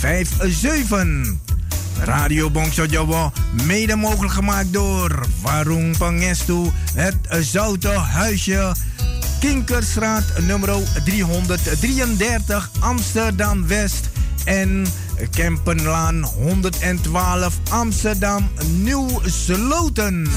57. Radio Bongso Jawa, mede mogelijk gemaakt door Warung Pangestu, het Zoute Huisje, Kinkerstraat nummer 333 Amsterdam West en Kempenlaan 112 Amsterdam Nieuw Sloten.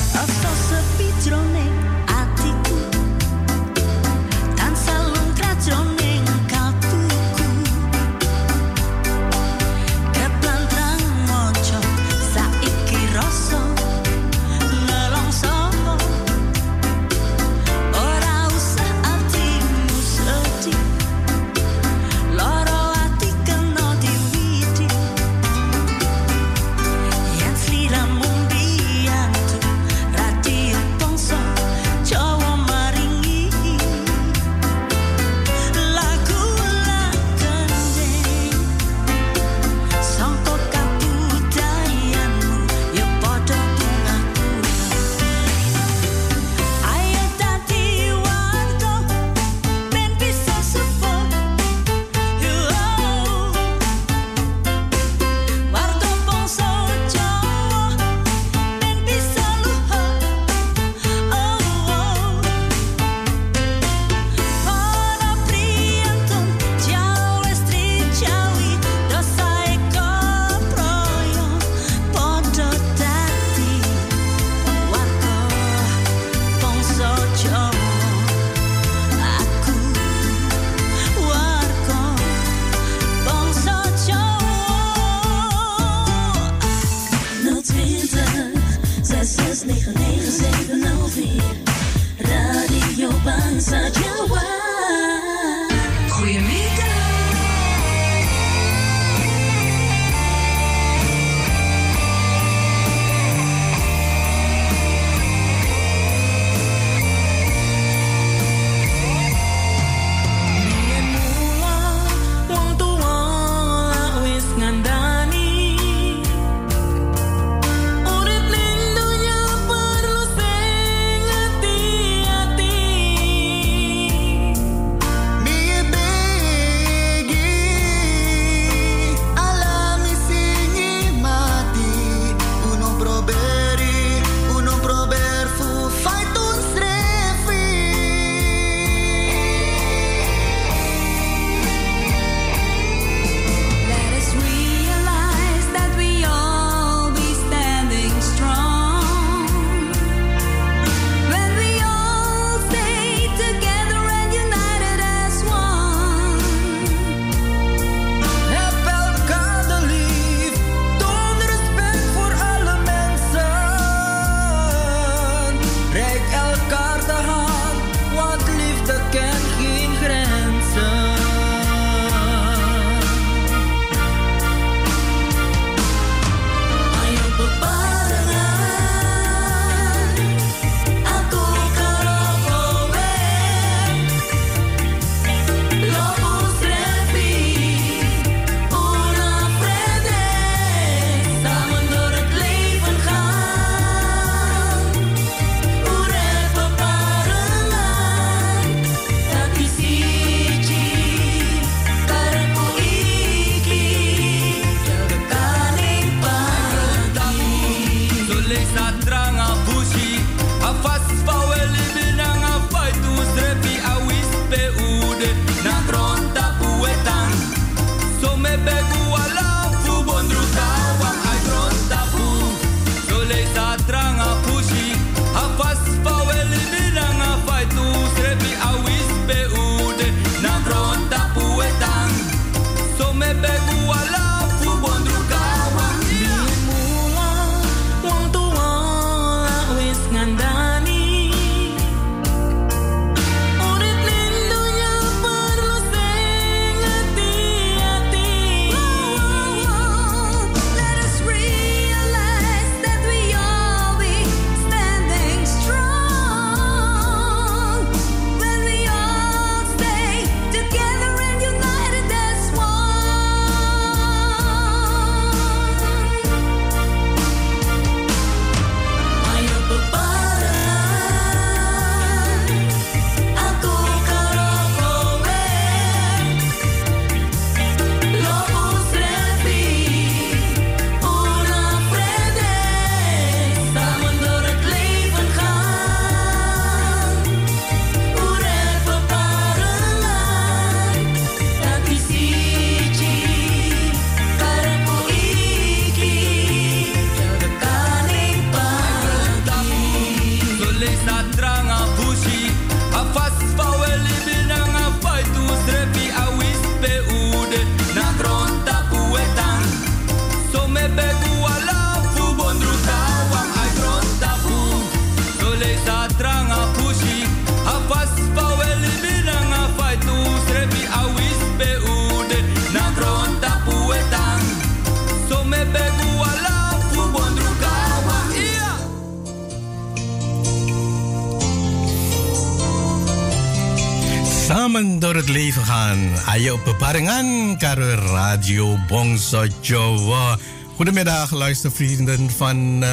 Door het leven gaan. Ayo beparengan karo Radio Bongso Jawa. Goedemiddag luistervrienden van, uh,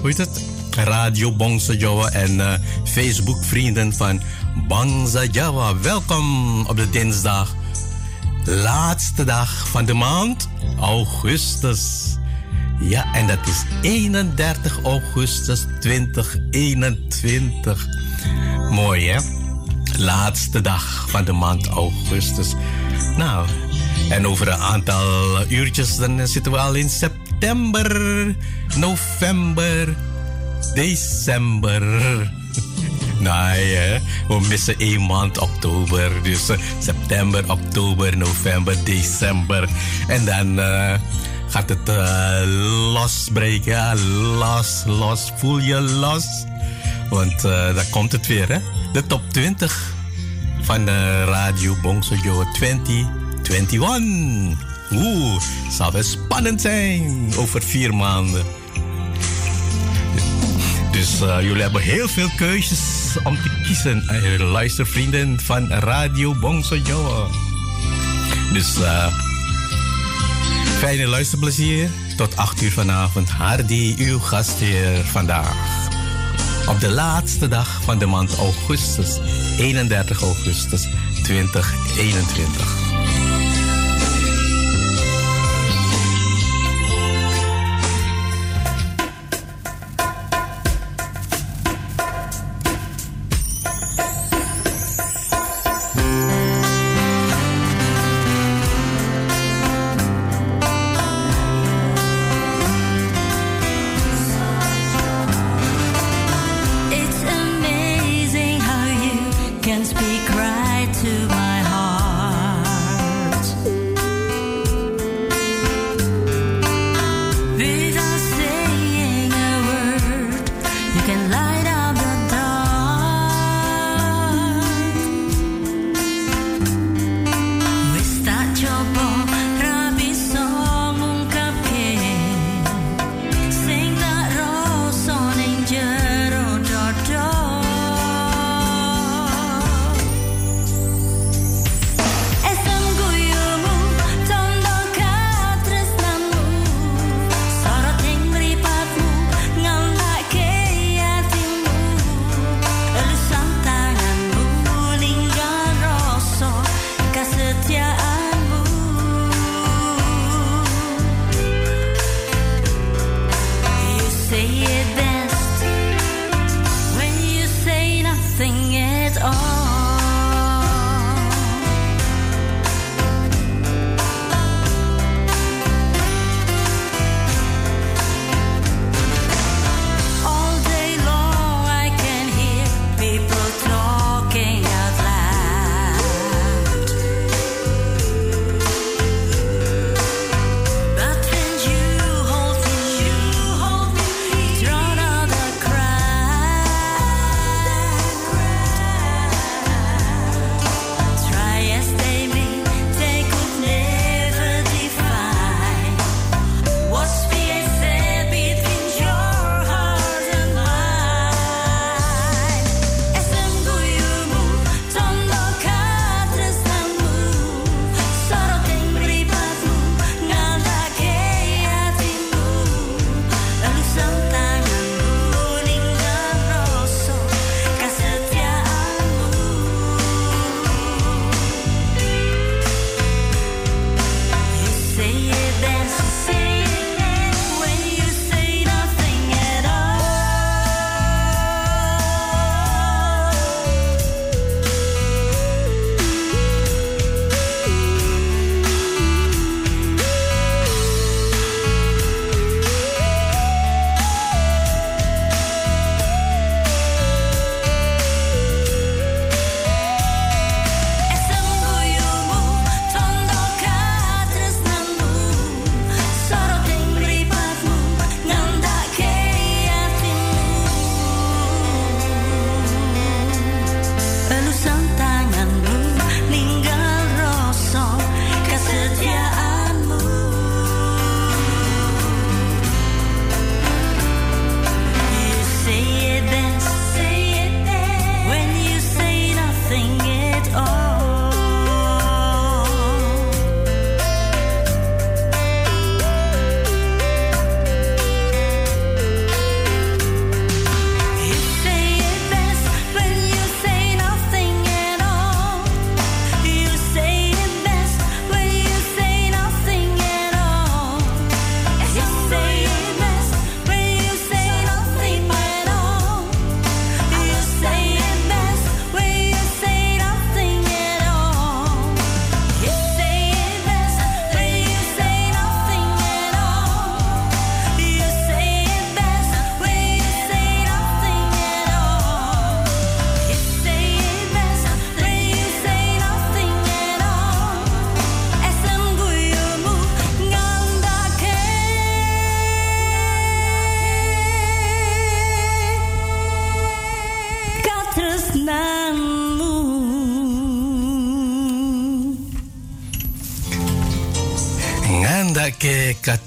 hoe heet het? Radio Bongso Jawa en uh, Facebook vrienden van Bangsa Jawa. Welkom op de dinsdag. Laatste dag van de maand augustus. Ja, en dat is 31 augustus 2021. Mooi hè? Laatste dag van de maand augustus. Nou, en over een aantal uurtjes dan zitten we al in september, november, december. Nee, we missen één maand oktober. Dus uh, september, oktober, november, december. En dan uh, gaat het uh, losbreken. Los, los. Voel je los? Want daar komt het weer, hè? de top 20 van de Radio Bongsojo 2021. Oeh, zal wel spannend zijn over vier maanden. Dus uh, jullie hebben heel veel keuzes om te kiezen, uh, luistervrienden van Radio Bongsojo. Dus uh, fijne luisterplezier. Tot 8 uur vanavond. Hardy, uw gastheer vandaag op de laatste dag van de maand augustus, 31 augustus 2021.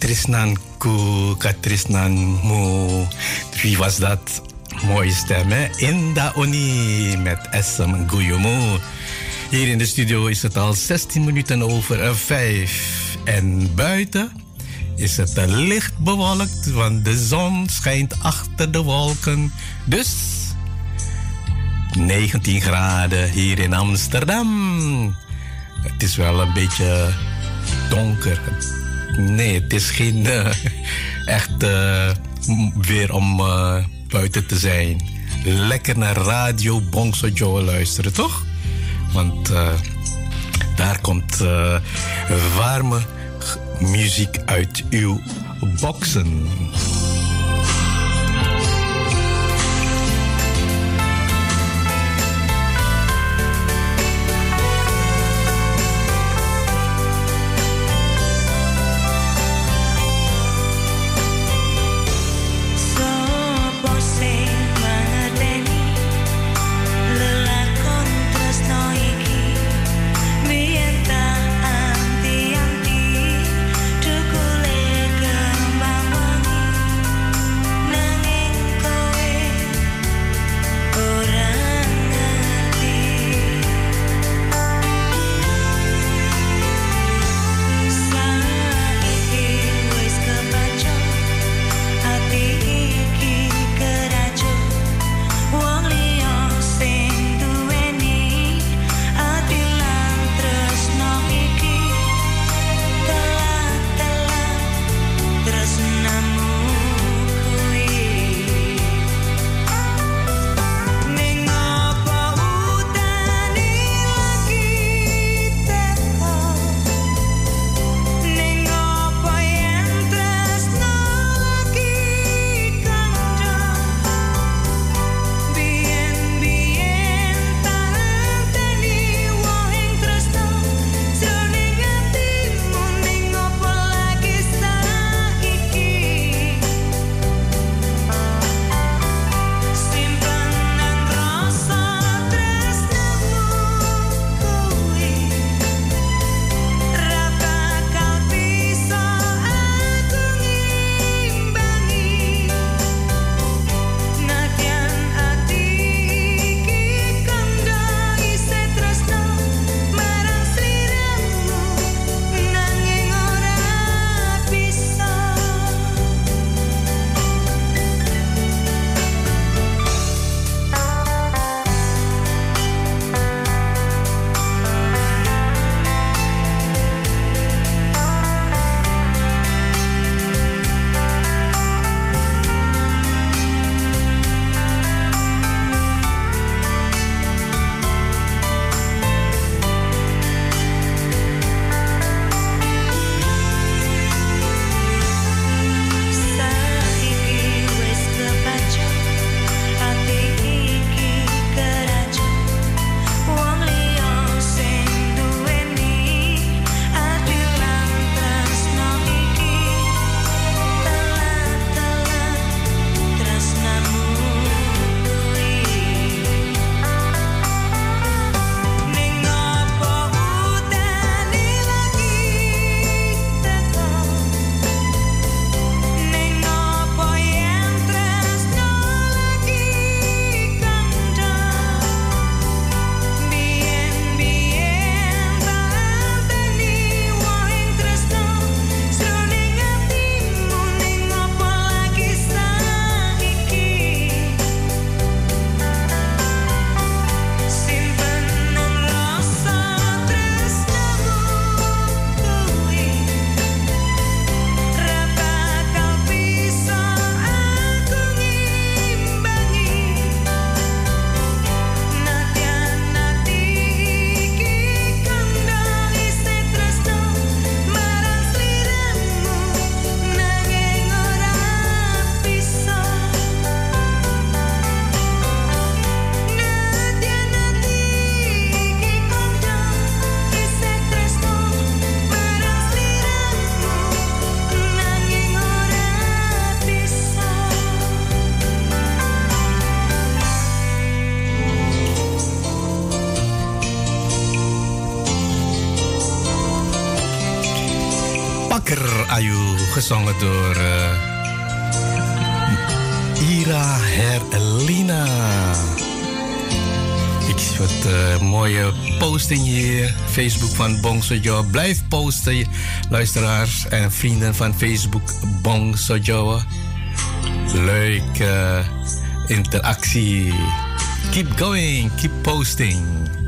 Katrisnan Ku, Katrisnan Mu. Wie was dat? Mooie stem, hè? Inda Oni met SM Guyomu. Hier in de studio is het al 16 minuten over 5. En buiten is het licht bewolkt, want de zon schijnt achter de wolken. Dus 19 graden hier in Amsterdam. Het is wel een beetje donker. Nee, het is geen uh, echt uh, weer om uh, buiten te zijn. Lekker naar Radio Bongso Joe luisteren, toch? Want daar komt warme muziek uit uw boxen. Gezongen door uh, Ira Herlina. Ik zie wat uh, mooie posting hier. Facebook van Bong Sojo. Blijf posten, luisteraars en vrienden van Facebook Bong Sojo. Leuk uh, interactie. Keep going, keep posting.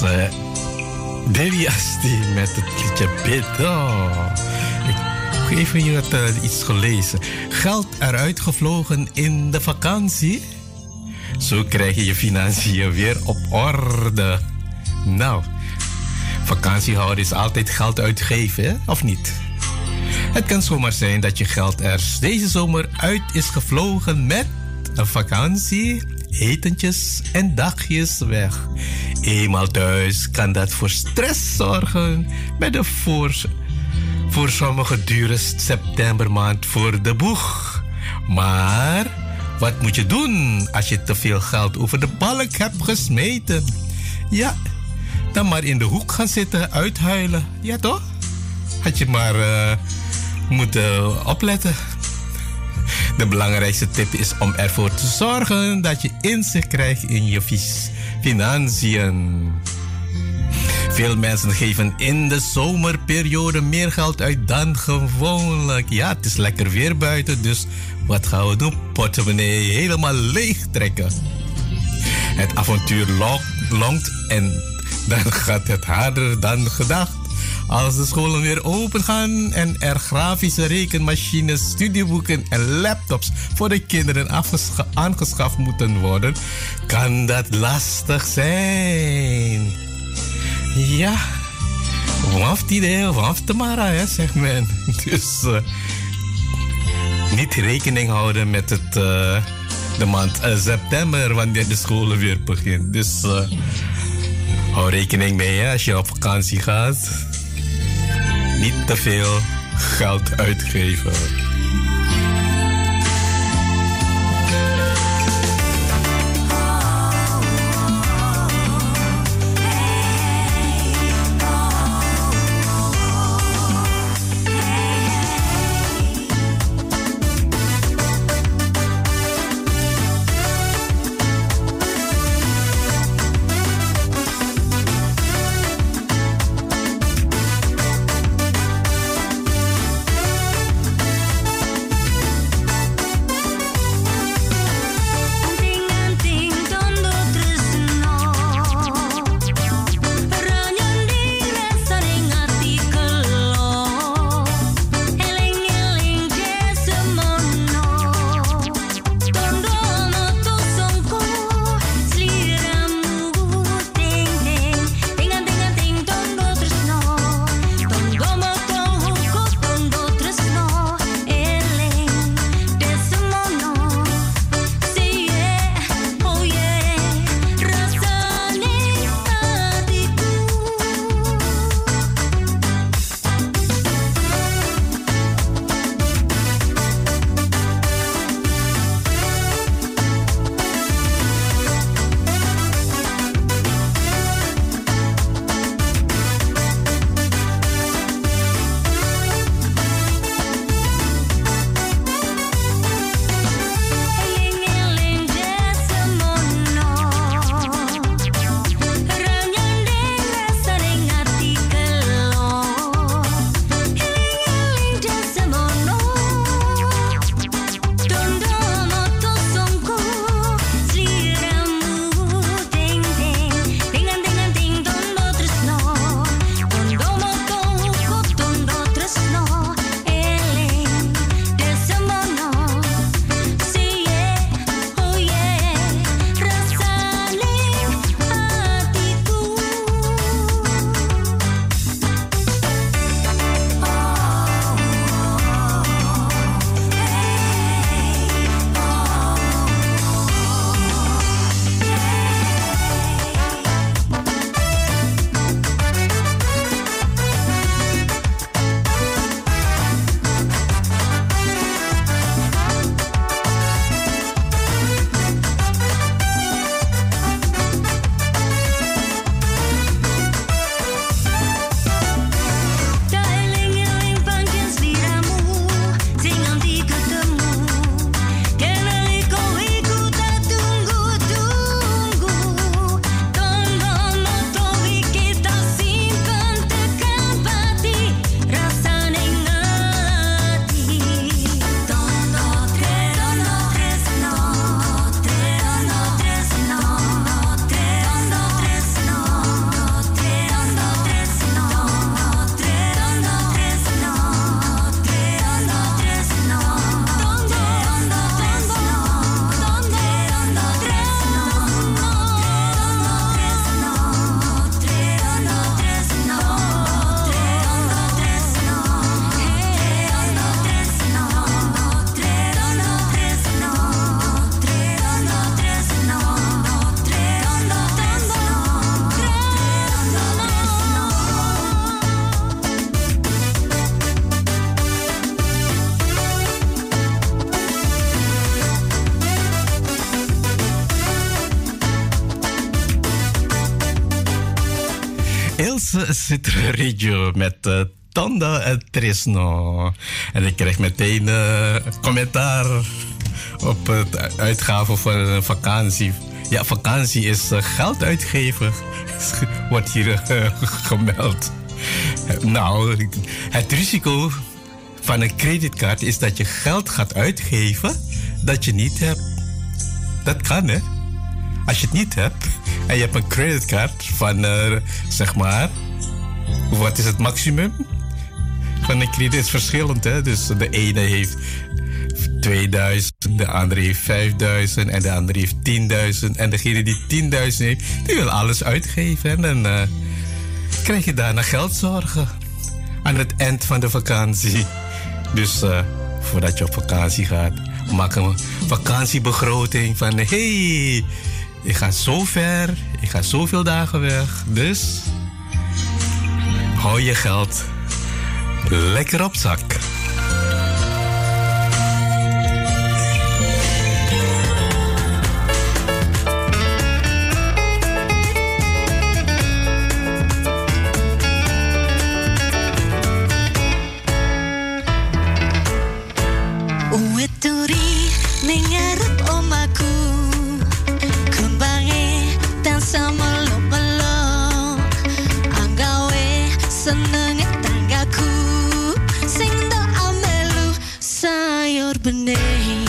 Was Baby Asti met het liedje Biddo. Ik heb even hier uh, iets gelezen. Geld eruit gevlogen in de vakantie? Zo krijg je je financiën weer op orde. Nou, vakantiehouden is altijd geld uitgeven, of niet? Het kan zomaar zijn dat je geld er deze zomer uit is gevlogen met een vakantie, etentjes en dagjes weg. Eenmaal thuis kan dat voor stress zorgen met de voor, voor sommige dure septembermaand voor de boeg. Maar wat moet je doen als je te veel geld over de balk hebt gesmeten? Ja, dan maar in de hoek gaan zitten uithuilen. Ja toch? Had je maar uh, moeten opletten. De belangrijkste tip is om ervoor te zorgen dat je inzicht krijgt in je financiën. Veel mensen geven in de zomerperiode meer geld uit dan gewoonlijk. Ja, het is lekker weer buiten, dus wat gaan we doen? Portemonnee helemaal leeg trekken. Het avontuur longt en dan gaat het harder dan gedacht. Als de scholen weer open gaan en er grafische rekenmachines, studieboeken en laptops voor de kinderen aangeschaft moeten worden, kan dat lastig zijn. Ja, vanaf die idee, vanaf de Mara, hè, zegt men. Dus uh, niet rekening houden met het, uh, de maand uh, september, wanneer de scholen weer beginnen. Dus hou rekening mee als je op vakantie gaat. Niet te veel geld uitgeven. Citra Radio met uh, tondo het trisno. En ik kreeg meteen uh, commentaar op het uitgaven van een vakantie. Ja, vakantie is uh, geld uitgeven, wordt hier gemeld. Nou, het risico van een creditcard is dat je geld gaat uitgeven dat je niet hebt. Dat kan, hè? Als je het niet hebt en je hebt een creditcard van, uh, zeg maar, wat is het maximum? Van een krediet is verschillend, hè? Dus de ene heeft 2000, de andere heeft 5000 en de andere heeft 10.000. En degene die 10.000 heeft, die wil alles uitgeven. En dan uh, krijg je daarna geldzorgen aan het eind van de vakantie. Dus uh, voordat je op vakantie gaat, maak een vakantiebegroting van hé, hey, ik ga zo ver, ik ga zoveel dagen weg. Dus hou je geld lekker op zak. happening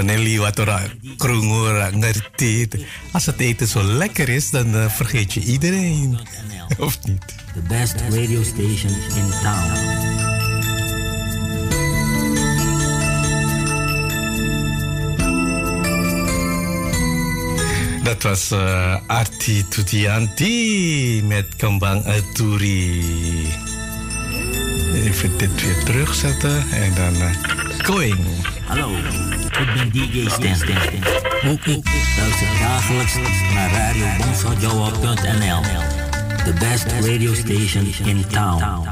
Nelly wat er krungur ngerti. Als het eten zo lekker is, dan uh, vergeet je iedereen. of niet? The best radio station in town. Dat was uh, Arti Tutianti met Kambang Aturi. Even dit weer terugzetten en dan uh, going. Hallo. Ik ben DJ Stan. Ook ik luister dagelijks naar radiobonsojoa.nl. The best radio station in town.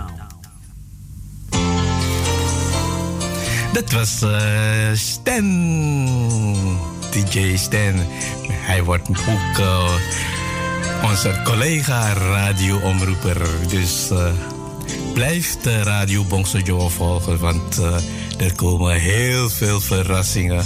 Dat was uh, Stan. DJ Stan. Hij wordt ook uh, onze collega radioomroeper. Dus uh, blijf de Radio Bongsojo volgen, want er komen heel veel verrassingen.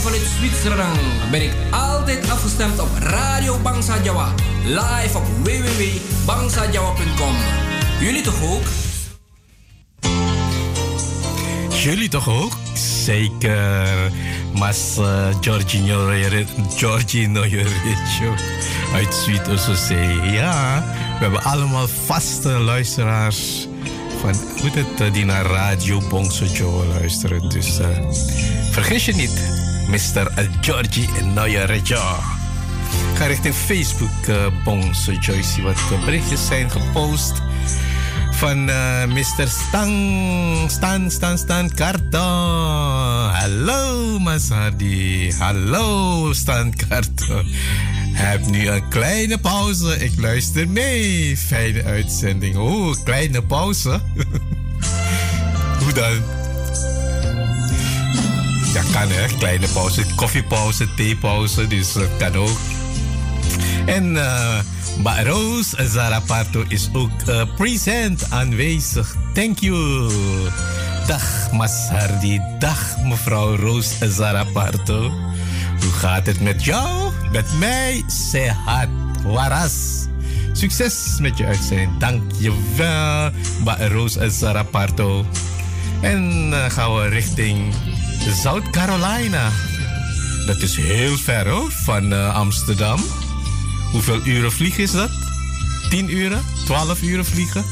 Vanuit Zwitserland ben ik altijd afgestemd op Radio Bangsa Jawa. Live op www.bangsajawa.com. Jullie toch ook? Jullie toch ook? Zeker. Mas uh, Giorgino Giorgino uit Zuid-Ossosee. Ja, we hebben allemaal vaste luisteraars van hoe het uh, die naar Radio Bongso Joe luisteren. Dus uh, vergis je niet, Mr. Georgie Noyerejo. Ga richting Facebook uh, Bongso Joy, zie wat berichtjes zijn gepost van uh, Mr. Stan, Stan, Stan, Stan Karto. Hallo Masadi. Hallo Stan Karto. Heb nu een kleine pauze. Ik luister mee. Fijne uitzending. Oh, kleine pauze. Hoe dan? Kan hè. Kleine pauze. Koffiepauze, theepauze. Dus dat kan ook. En... Uh, maar Roos Zaraparto is ook uh, present aanwezig. Thank you. Dag Masardi. Dag mevrouw Roos Zaraparto. Hoe gaat het met jou? Met mij? Sehat. Waras. Succes met je uitzending. Dank je wel. Roos Zaraparto. En uh, gaan we richting South Carolina. Dat is heel ver hoor, van uh, Amsterdam. Hoeveel uren vliegen is dat? 10 uren? 12 uren vliegen?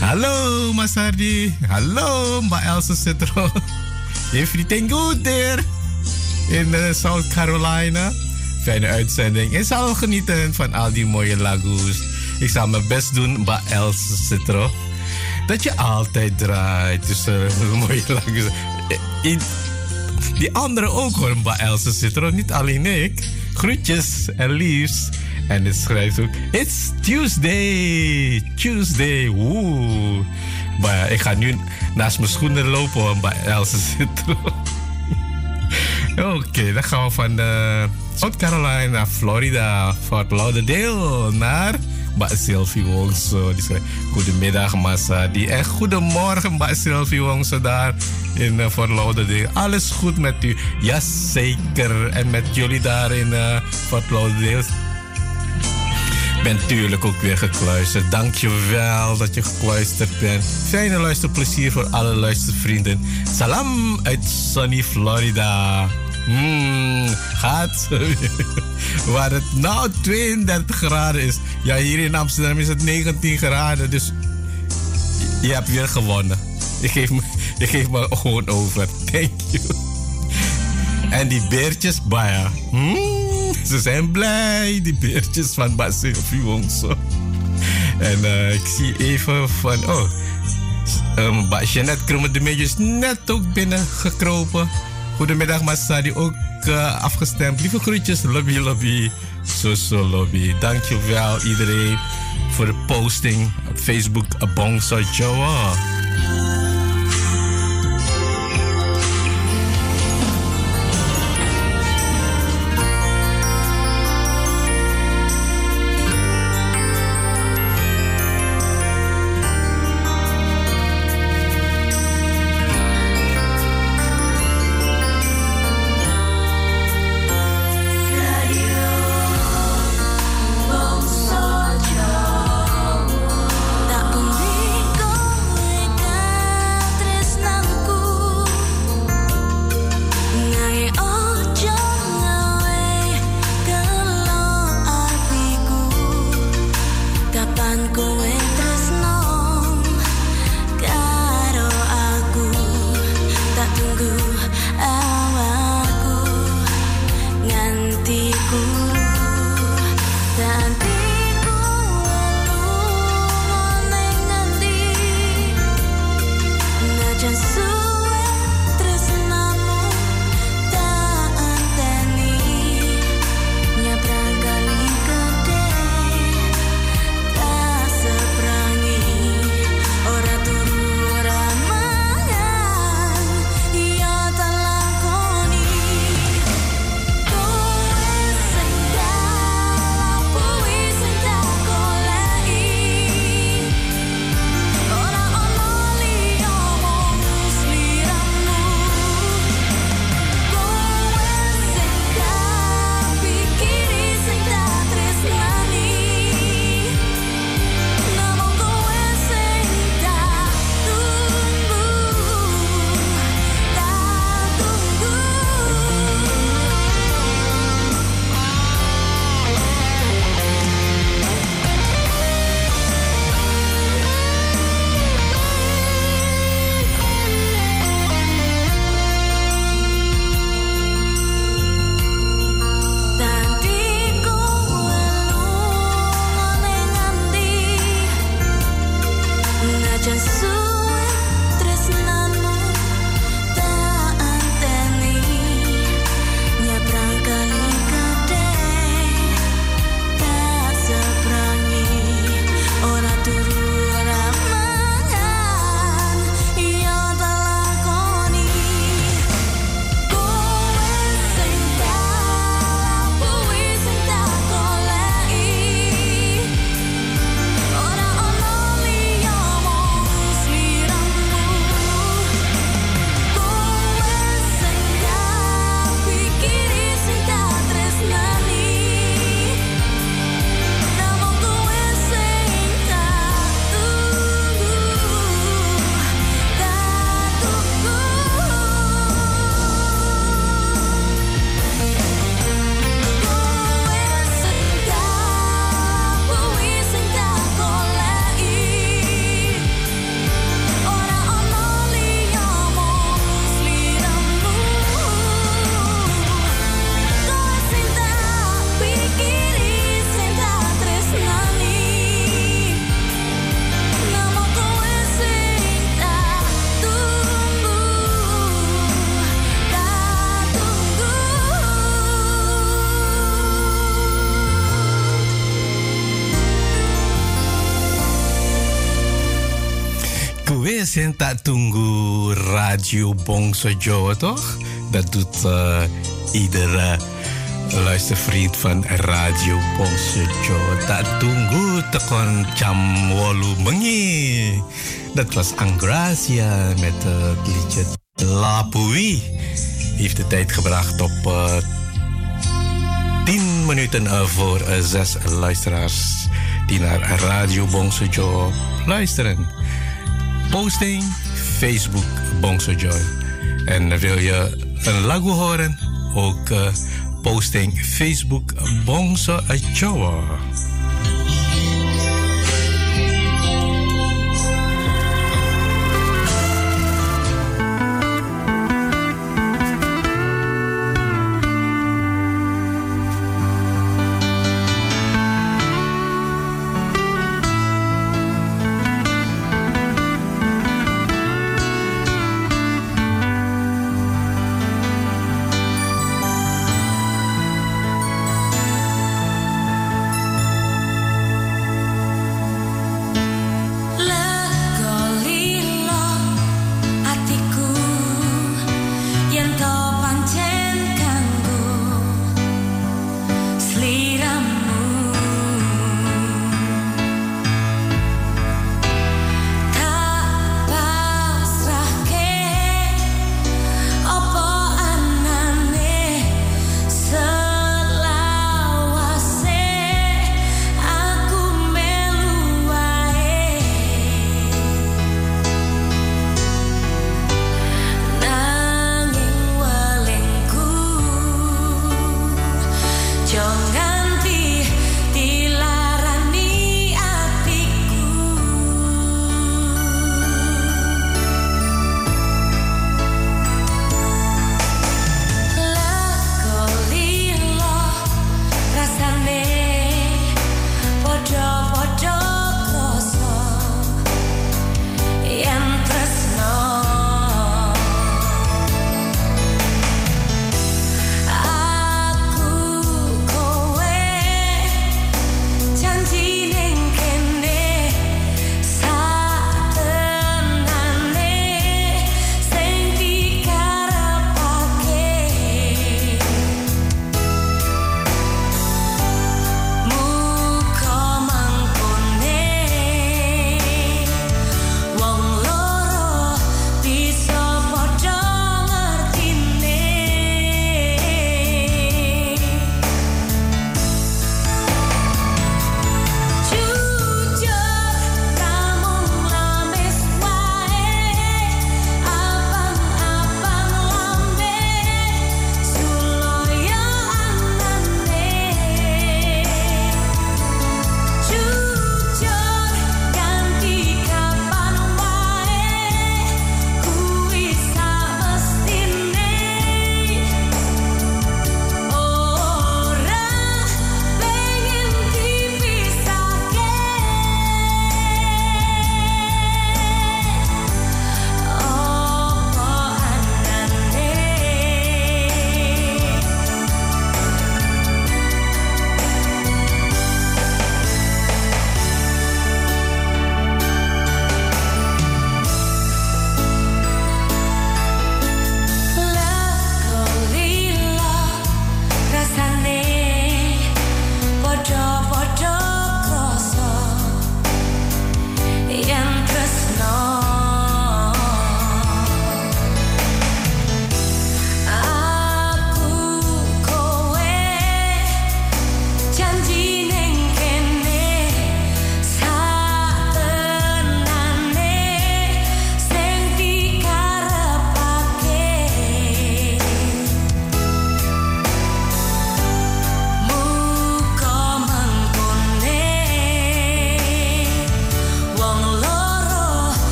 Hallo Masardi. Hallo Mba Elsa Citro. Everything good there? In uh, South Carolina. Fijne uitzending. En zal genieten van al die mooie lagoes. Ik zal mijn best doen, Mba Elsa Citro. Dat je altijd draait tussen mooie lagoes. Die anderen ook hoor, Mba Elsa Citro. Niet alleen ik. Groetjes en liefs. En het schrijft ook: It's Tuesday! Tuesday! Woe! Maar ik ga nu naast mijn schoenen lopen bij Else zitten. Oké, dan gaan we van uh, South Carolina naar Florida, Fort Lauderdale naar Mbak Sylvie Wongso. Die Goedemiddag, Massa. Die en goedemorgen, Mbak Sylvie Wongso daar in uh, Fort Lauderdale. Alles goed met u? Jazeker. En met jullie daar in uh, Fort Lauderdale ben natuurlijk ook weer gekluisterd. Dank je wel dat je gekluisterd bent. Fijne luisterplezier voor alle luistervrienden. Salam uit sunny Florida. Hmm, gaat Waar het nou 32 graden is. Ja, hier in Amsterdam is het 19 graden. Dus je hebt weer gewonnen. Je geeft me, je geeft me gewoon over. Thank you. En die beertjes, baya. Hmm. Ze zijn blij, die beertjes van Basil Wongso. En uh, ik zie even van, oh, um, Jeanette Kromme de is net ook binnengekropen. Goedemiddag, Masadi, ook uh, afgestemd. Lieve groetjes, lobby, lobby, zo, zo, lobby. Dankjewel iedereen voor de posting op Facebook, Bongso Joa. Tunggu Radio Bongso toch? Dat doet uh, iedere luistervriend van Radio Bongso Jawa. Tak tunggu tekon jam mengi. Dat was Angracia met het liedje La Pui. Heeft de tijd gebracht op uh, 10 minuten voor zes luisteraars die naar Radio Bongso Jawa luisteren. Posting Facebook Bongso Joy. En wil je een lagu horen? Ook uh, posting Facebook Bongso Joy.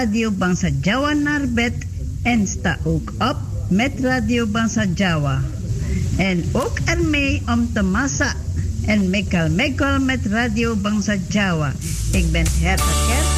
Radio Bangsa Jawa naar bed en sta ook op met Radio Bangsa Jawa. En ook ermee om te massa en mekal mekal met Radio Bangsa Jawa. Ik ben Herta Kerto.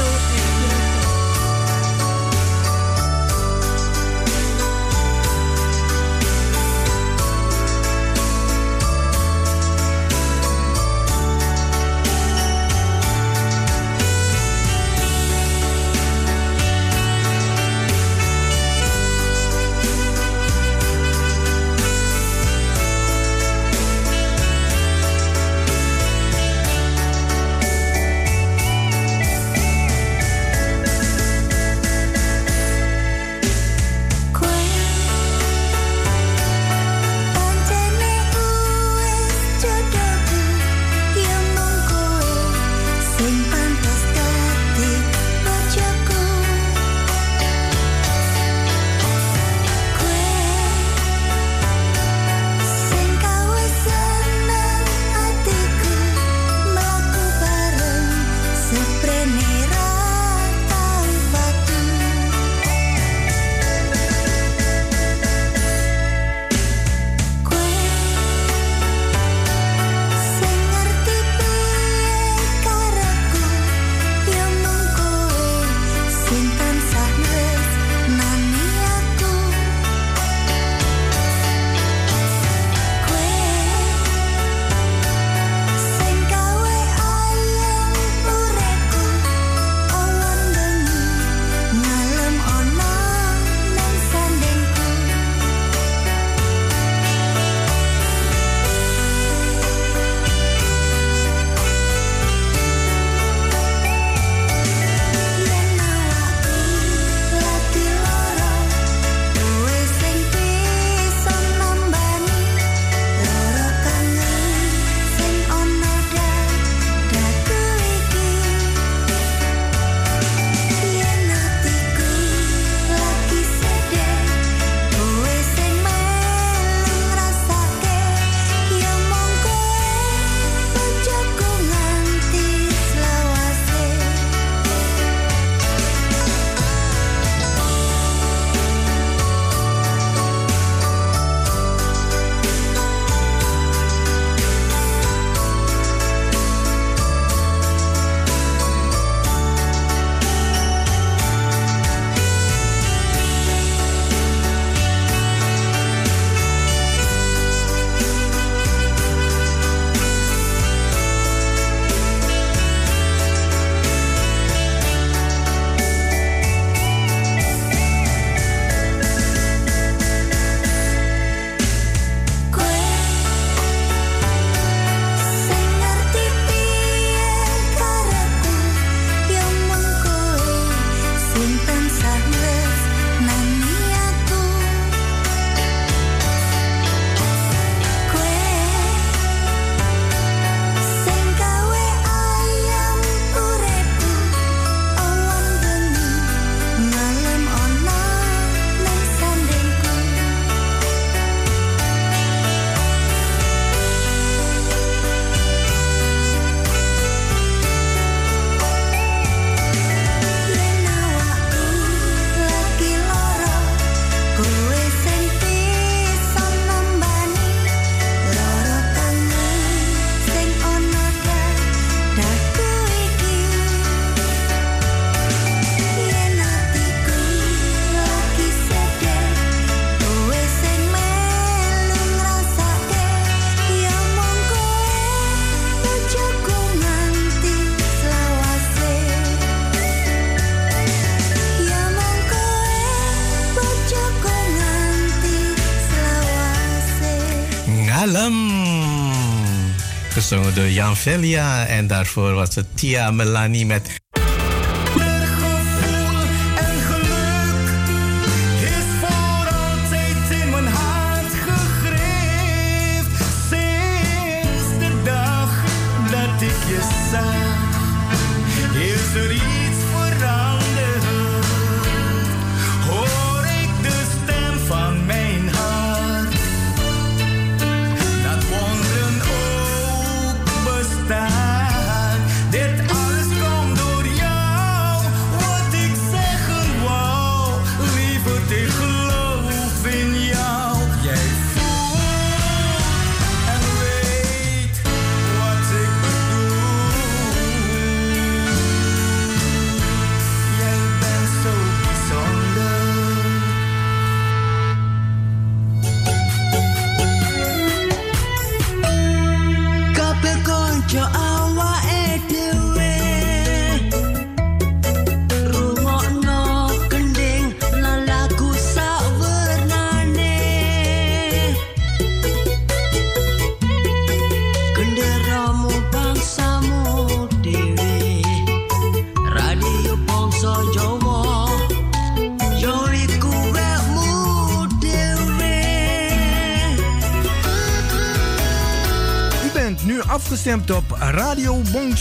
Gezongen door Jan Velia. En daarvoor was het Tia Melanie met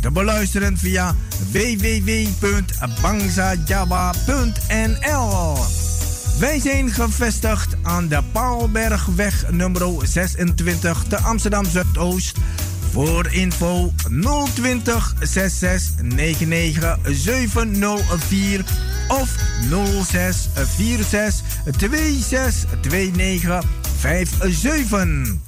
Te beluisteren via www.bangsajawa.nl. Wij zijn gevestigd aan de Paalbergweg nummer 26 te Amsterdam Zuidoost. Voor info 020 66 99 704 of 06 46 26 29 57.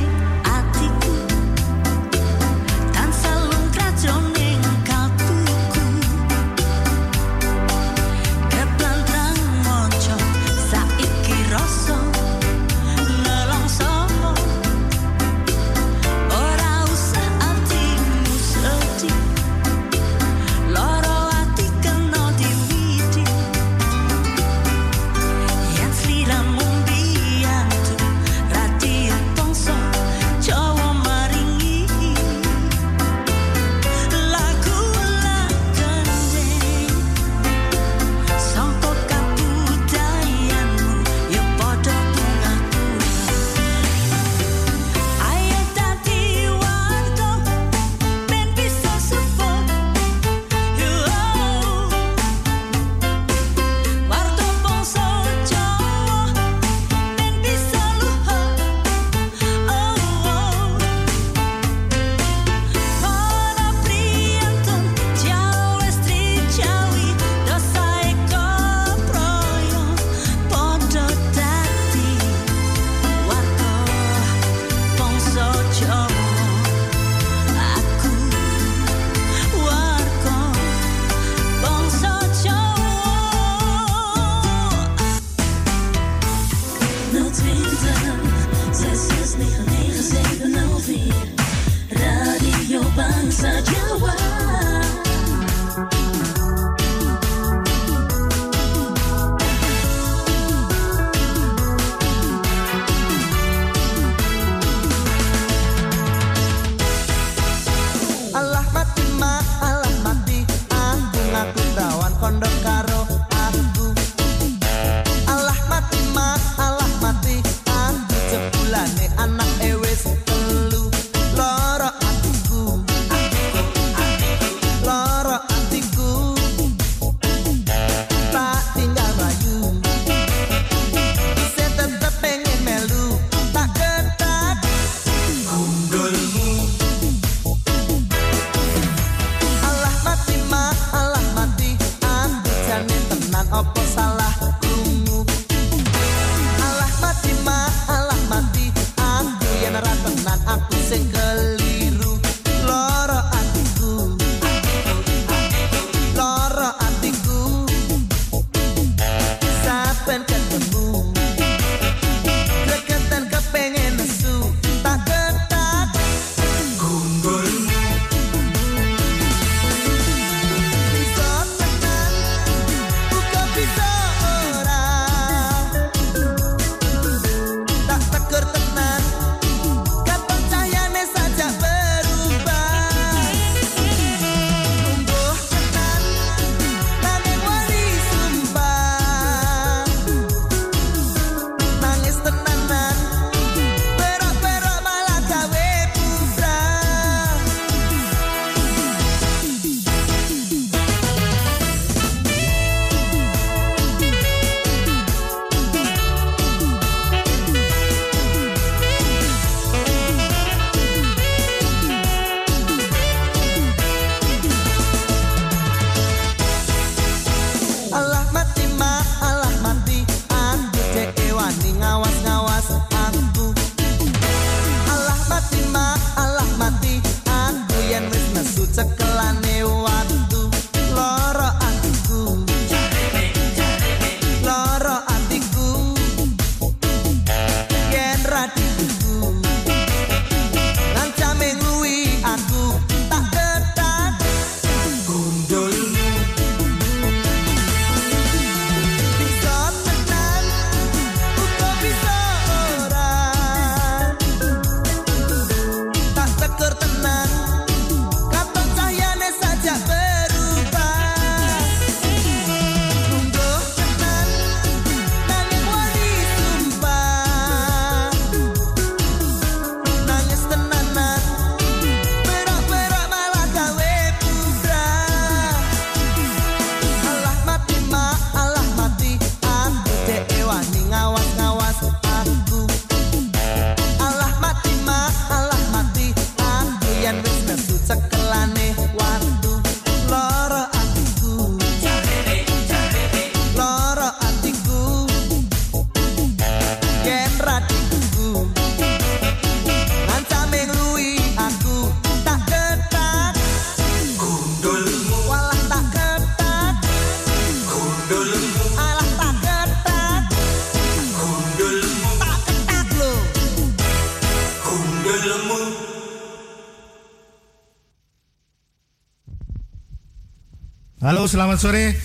Selamat sore.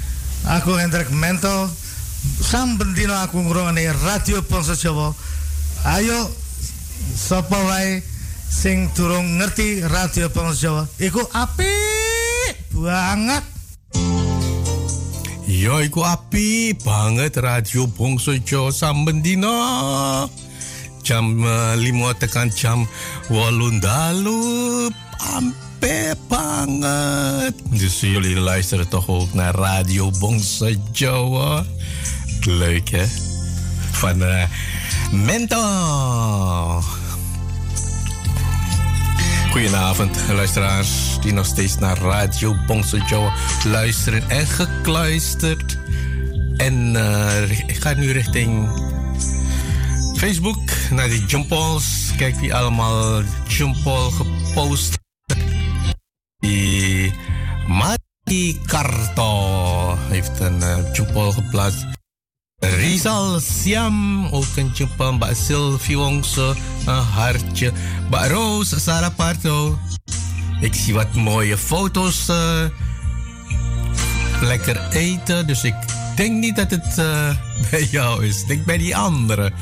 Aku Hendrik Mento. Sam bendino aku ngrungokne Radio Bangsa Jawa. Ayo sapa wae sing durung ngerti Radio Bangsa Jawa, iku apik banget. Ya iku api banget radio Bongso Jawa samben dina. Jam uh, lima tekan jam walu dalu ampe Dus jullie luisteren toch ook naar Radio Bongso Jawa. Leuk hè? Van uh, Mento. Goedenavond, luisteraars die nog steeds naar Radio Bongso Joe luisteren en gekluisterd. En eh, ik ga nu richting Facebook naar die jumpballs. Kijk wie allemaal jumpball gepost. Mati Karto heeft een uh, geplaatst. Rizal Siam ook een jumpa Mbak Sylvie een hartje. Mbak Rose Sarah ik zie wat mooie foto's uh, lekker eten dus ik denk niet dat het uh, bij jou is. Denk bij die andere.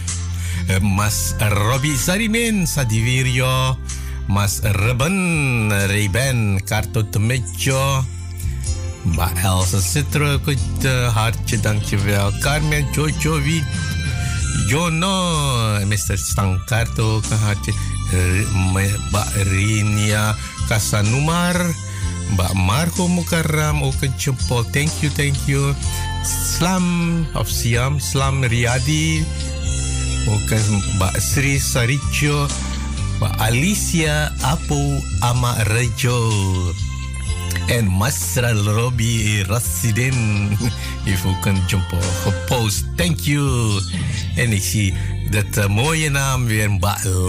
Mas Robbie Sarimin Sadivirio. Mas Reben Reben Karto Temejo Mbak Elsa Citro ook het uh, hartje, dankjewel. Carmen Jojo Wie Jono, Mr. Stankart ook een hartje. Mbak Rinia Kasanumar. Mbak Marco Mukarram ook een jempol. Thank you, thank you. Slam of Siam, Slam Riyadi. Ook een Mbak Sri Saricho. Mbak Alicia Apo Amarejo. En Masra Robbie Rassidin heeft ook een jump gepost. Thank you. En ik zie dat uh, mooie naam weer.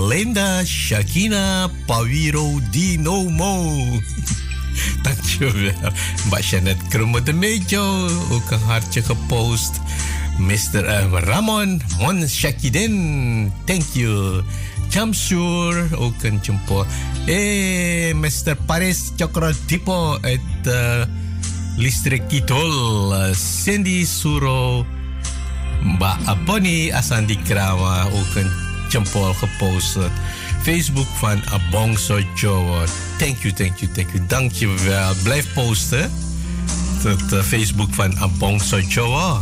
Linda Shakina Pawiro Dinomo. Dankjewel. Mba Janet Krumme de Mejo. Ook een hartje gepost. Mr. Uh, Ramon Mon Shakidin. Thank you. Jamsur ook een jumpo. Eh, Mr. Paris Chokradipo uit uh, Listrik Kitol. Uh, Cindy Suro. Mbak Aboni Asandi Krama ook een jumpo gepost. Facebook van Abongso Joe. Thank you, thank you, thank you. Wel. Blijf posten. Het uh, Facebook van Abongso Joe.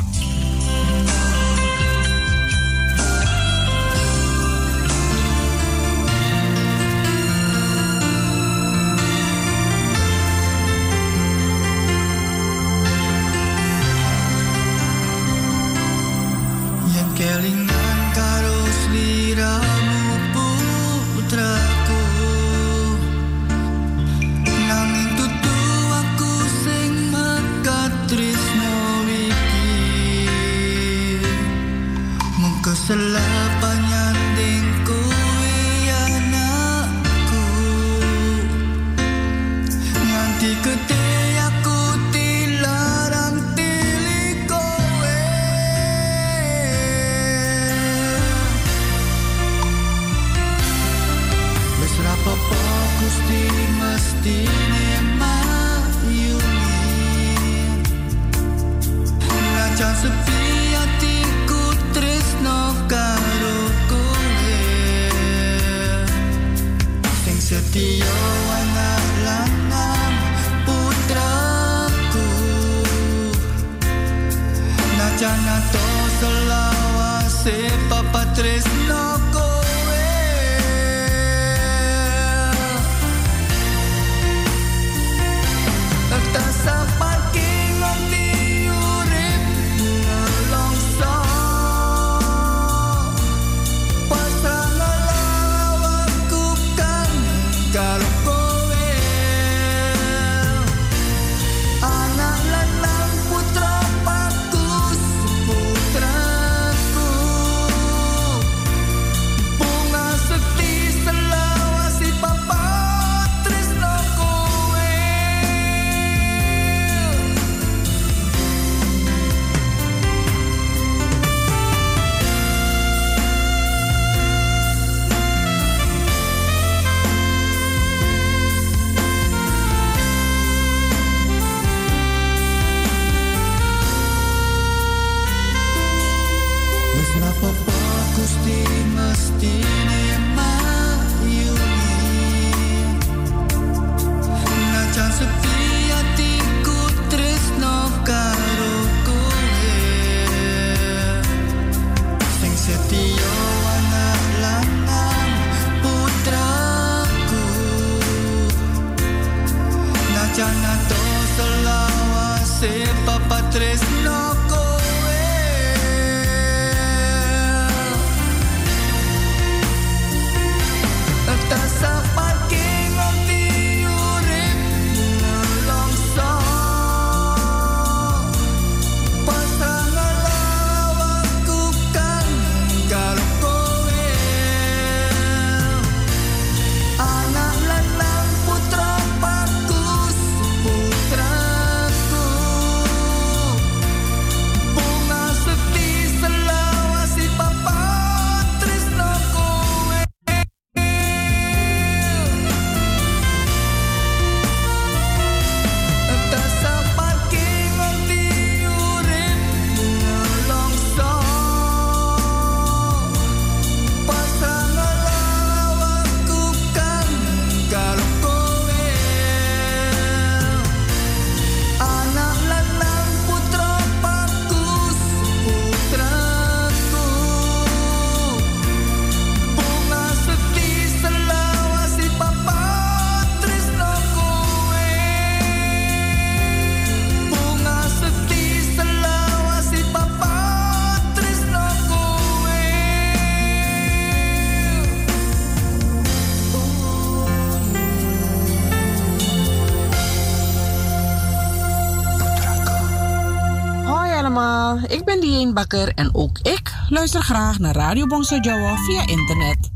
Bakker en ook ik luister graag naar Radio Bongso Jawa via internet.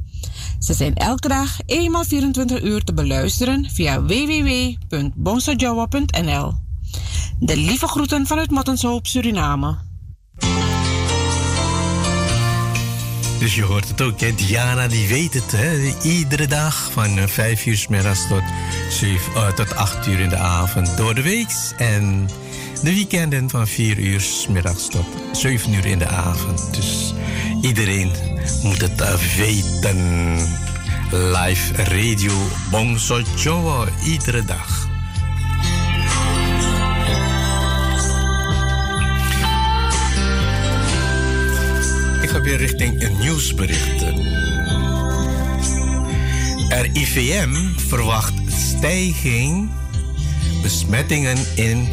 Ze zijn elke dag eenmaal 24 uur te beluisteren via www.bongsojawa.nl. De lieve groeten vanuit Mattenshoop, Suriname. Dus je hoort het ook, hè? Diana die weet het. Hè? Iedere dag van 5 uur s middags tot, 7, uh, tot 8 uur in de avond door de week. En de weekenden van 4 uur s middags tot 7 uur in de avond. Dus iedereen moet het uh, weten. Live radio Bongso Jowo iedere dag. Ik ga weer richting een nieuwsberichten. RIVM verwacht stijging besmettingen in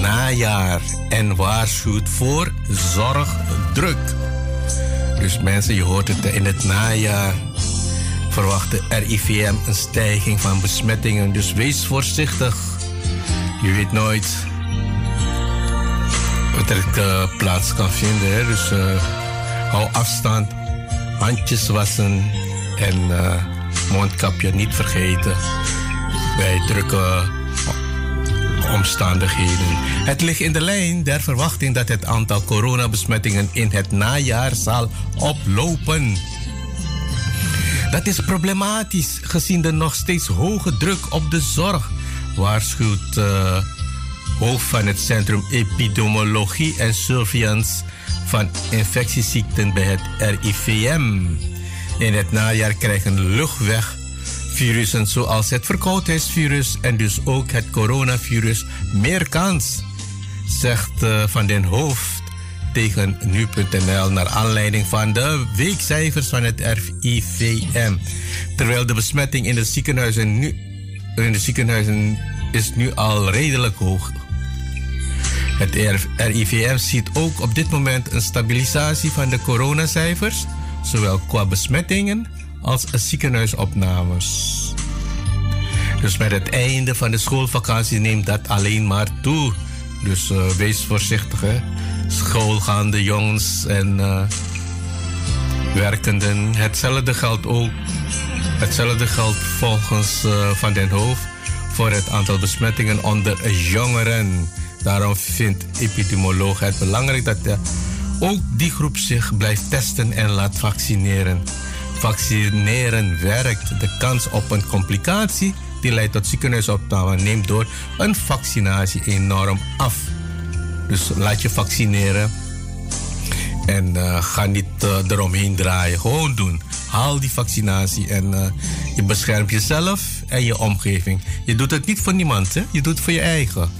najaar en waarschuwt voor zorgdruk. Dus mensen, je hoort het in het najaar verwacht de RIVM een stijging van besmettingen. Dus wees voorzichtig. Je weet nooit wat er uh, plaats kan vinden. Dus uh, hou afstand, handjes wassen en uh, mondkapje niet vergeten bij drukke omstandigheden. Het ligt in de lijn der verwachting dat het aantal coronabesmettingen in het najaar zal oplopen. Dat is problematisch gezien de nog steeds hoge druk op de zorg, waarschuwt uh, hoofd van het Centrum Epidemiologie en Surveillance van Infectieziekten bij het RIVM. In het najaar krijgen luchtweg virussen zoals het verkoudheidsvirus en dus ook het coronavirus meer kans, zegt uh, Van den Hoofd tegen nu.nl naar aanleiding van de weekcijfers van het RIVM. Terwijl de besmetting in de ziekenhuizen nu in de ziekenhuizen is nu al redelijk hoog. Het RIVM ziet ook op dit moment een stabilisatie van de coronacijfers, zowel qua besmettingen als ziekenhuisopnames. Dus met het einde van de schoolvakantie neemt dat alleen maar toe. Dus uh, wees voorzichtig, hè. Schoolgaande jongens en uh, werkenden. Hetzelfde geldt ook. Hetzelfde geldt volgens uh, Van den Hoofd voor het aantal besmettingen onder jongeren. Daarom vindt epidemioloog het belangrijk dat de, ook die groep zich blijft testen en laat vaccineren. Vaccineren werkt. De kans op een complicatie die leidt tot ziekenhuisopname neemt door een vaccinatie enorm af. Dus laat je vaccineren. En uh, ga niet uh, eromheen draaien. Gewoon doen. Haal die vaccinatie en je beschermt jezelf en je omgeving. Je doet het niet voor niemand, hè? je doet het voor je eigen.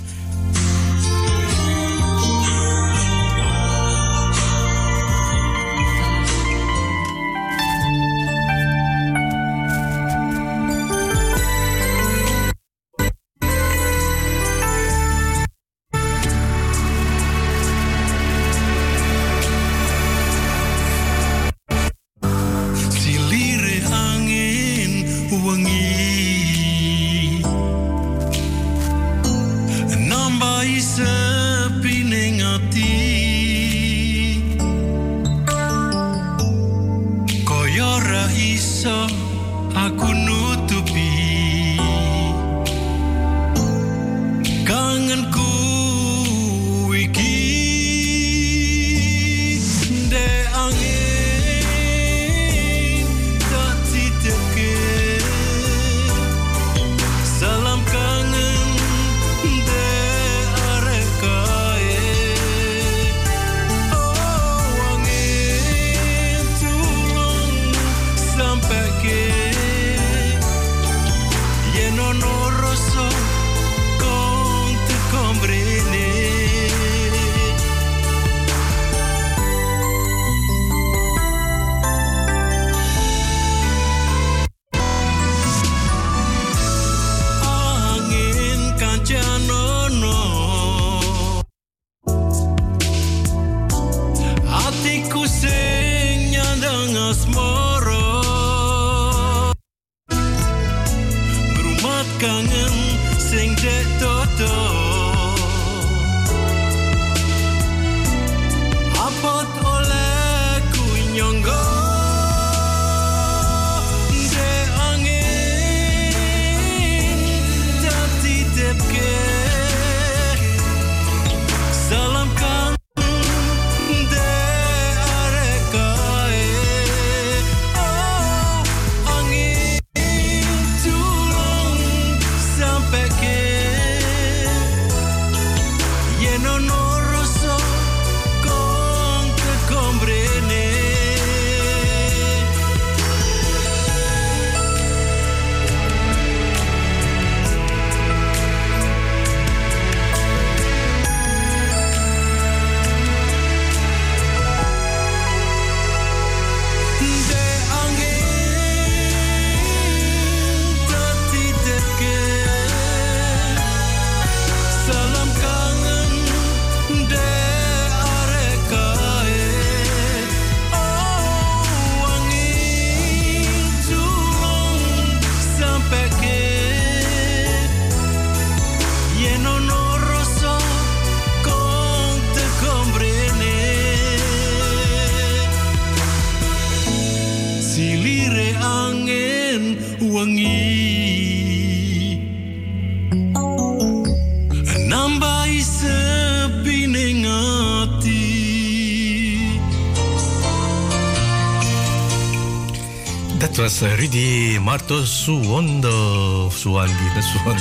Rudy Marto Suwondo. Suwandi, Suwan.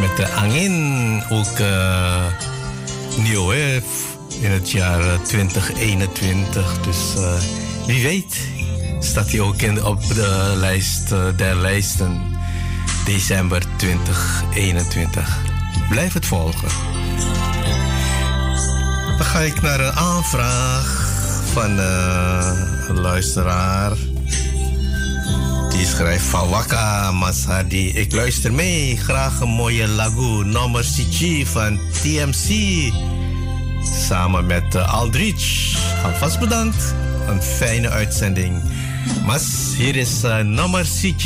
Met de angin ook uh, nieuw in het jaar 2021. Dus uh, wie weet staat hij ook in, op de lijst der lijsten december 2021. Blijf het volgen. Dan ga ik naar een aanvraag van een luisteraar. Die schrijft van Waka Masadi. Ik luister mee. Graag een mooie lagu. Nummer CG van TMC. Samen met uh, Aldrich. Alvast bedankt. Een fijne uitzending. Mas, hier is uh, nummer CG.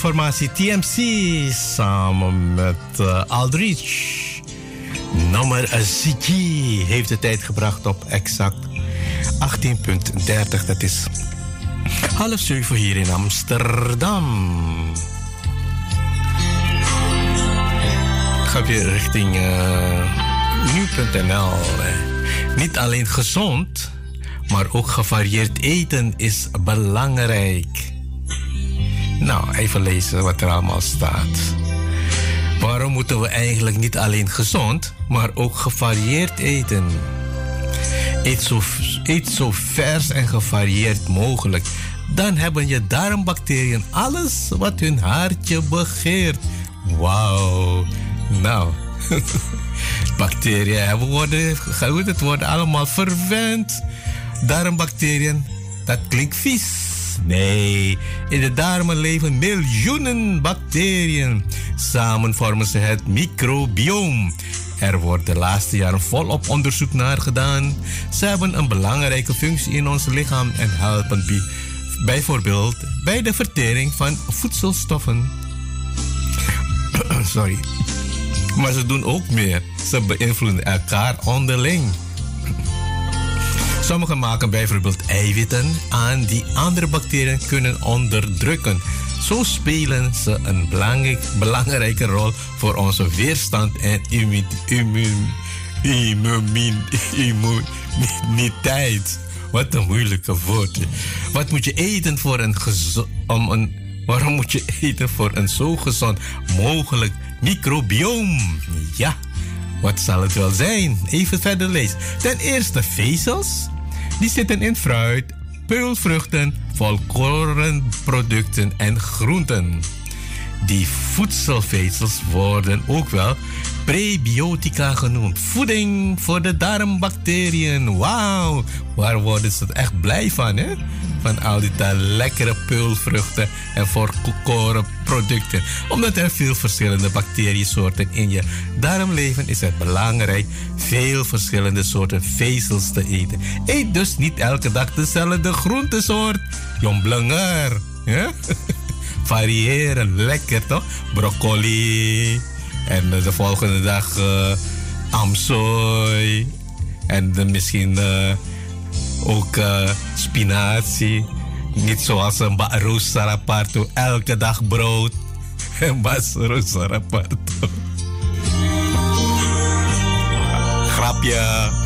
De TMC samen met uh, Aldrich. Nummer Ziggy heeft de tijd gebracht op exact 18.30. Dat is half zeven hier in Amsterdam. Ga weer richting uh, nu.nl. Niet alleen gezond, maar ook gevarieerd eten is belangrijk. Nou, even lezen wat er allemaal staat. Waarom moeten we eigenlijk niet alleen gezond, maar ook gevarieerd eten? Eet zo, eet zo vers en gevarieerd mogelijk. Dan hebben je darmbacteriën alles wat hun hartje begeert. Wauw. Nou, bacteriën worden, het worden allemaal verwend. Darmbacteriën, dat klinkt vies. Nee, in de darmen leven miljoenen bacteriën. Samen vormen ze het microbiome. Er wordt de laatste jaren volop onderzoek naar gedaan. Ze hebben een belangrijke functie in ons lichaam en helpen bijvoorbeeld bij de vertering van voedselstoffen. Sorry. Maar ze doen ook meer. Ze beïnvloeden elkaar onderling. Sommigen maken bijvoorbeeld eiwitten aan die andere bacteriën kunnen onderdrukken. Zo spelen ze een belangrijk, belangrijke rol voor onze weerstand en immuniteit. Wat een moeilijke woord. Wat moet je eten voor een om een Waarom moet je eten voor een zo gezond mogelijk microbioom? Ja, wat zal het wel zijn? Even verder lezen. Ten eerste vezels. Die zitten in fruit, peulvruchten, volkorenproducten en groenten. Die voedselvezels worden ook wel prebiotica genoemd. Voeding voor de darmbacteriën. Wauw, waar worden ze echt blij van, hè? van al die lekkere peulvruchten en volkoren producten. Omdat er veel verschillende bacteriesoorten in je darm leven, is het belangrijk veel verschillende soorten vezels te eten. Eet dus niet elke dag dezelfde groentesoort. Jong blanger. Ja? Variëren, lekker toch? Broccoli. En de volgende dag uh. En dan misschien uh, ook uh, spinazie. Niet zoals een saraparto. Elke dag brood. En saraparto. Grapje.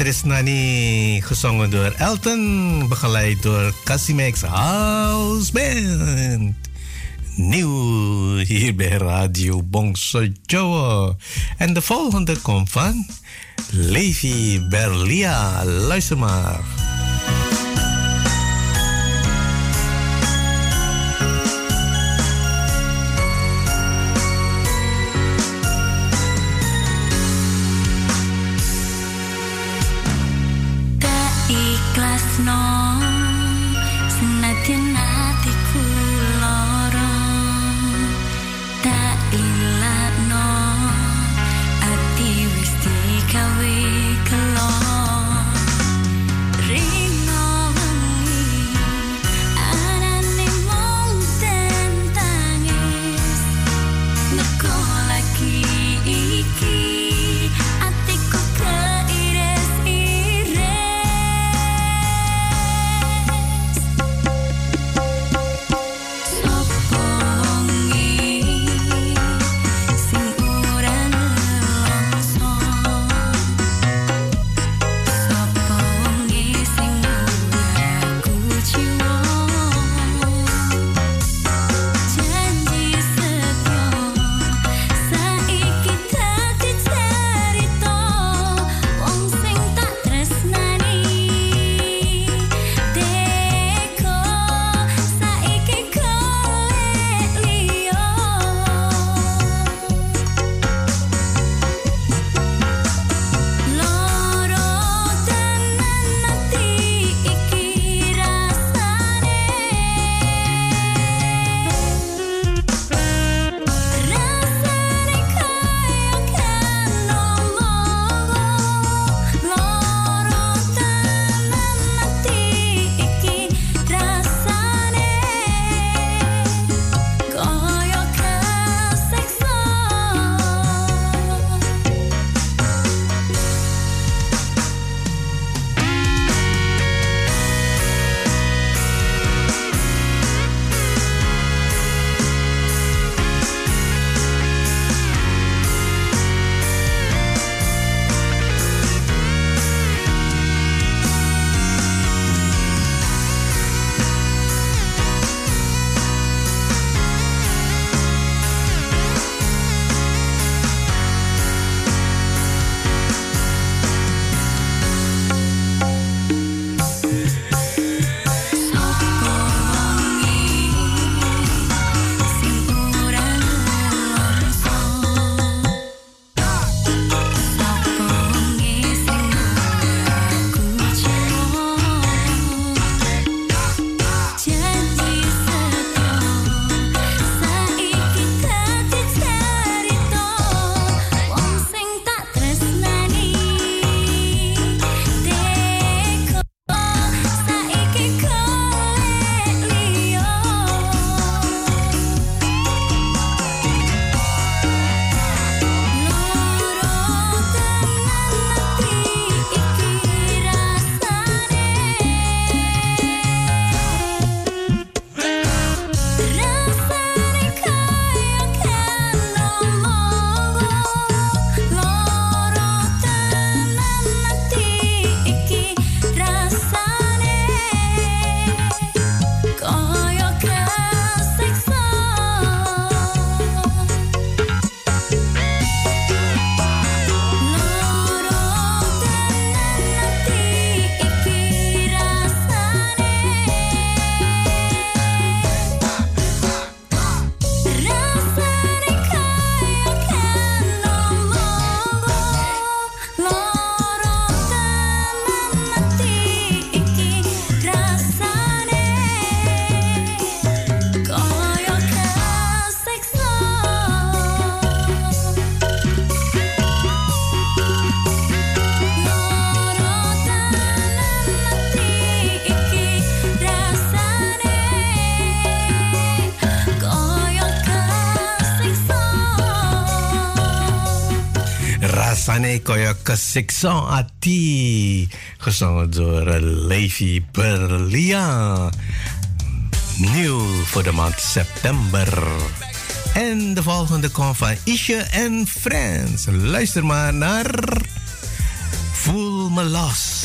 Tresnani gezongen door Elton begeleid door Casimex House Band nieuw hier bij Radio Bongso Joe. En de volgende komt van Levi Berlia. Luister maar. Koyo kesiksa ati gezongen door Levi Berlia. Nieuw voor de maand september. En de volgende komt van Isje en Friends. Luister maar naar Voel me los.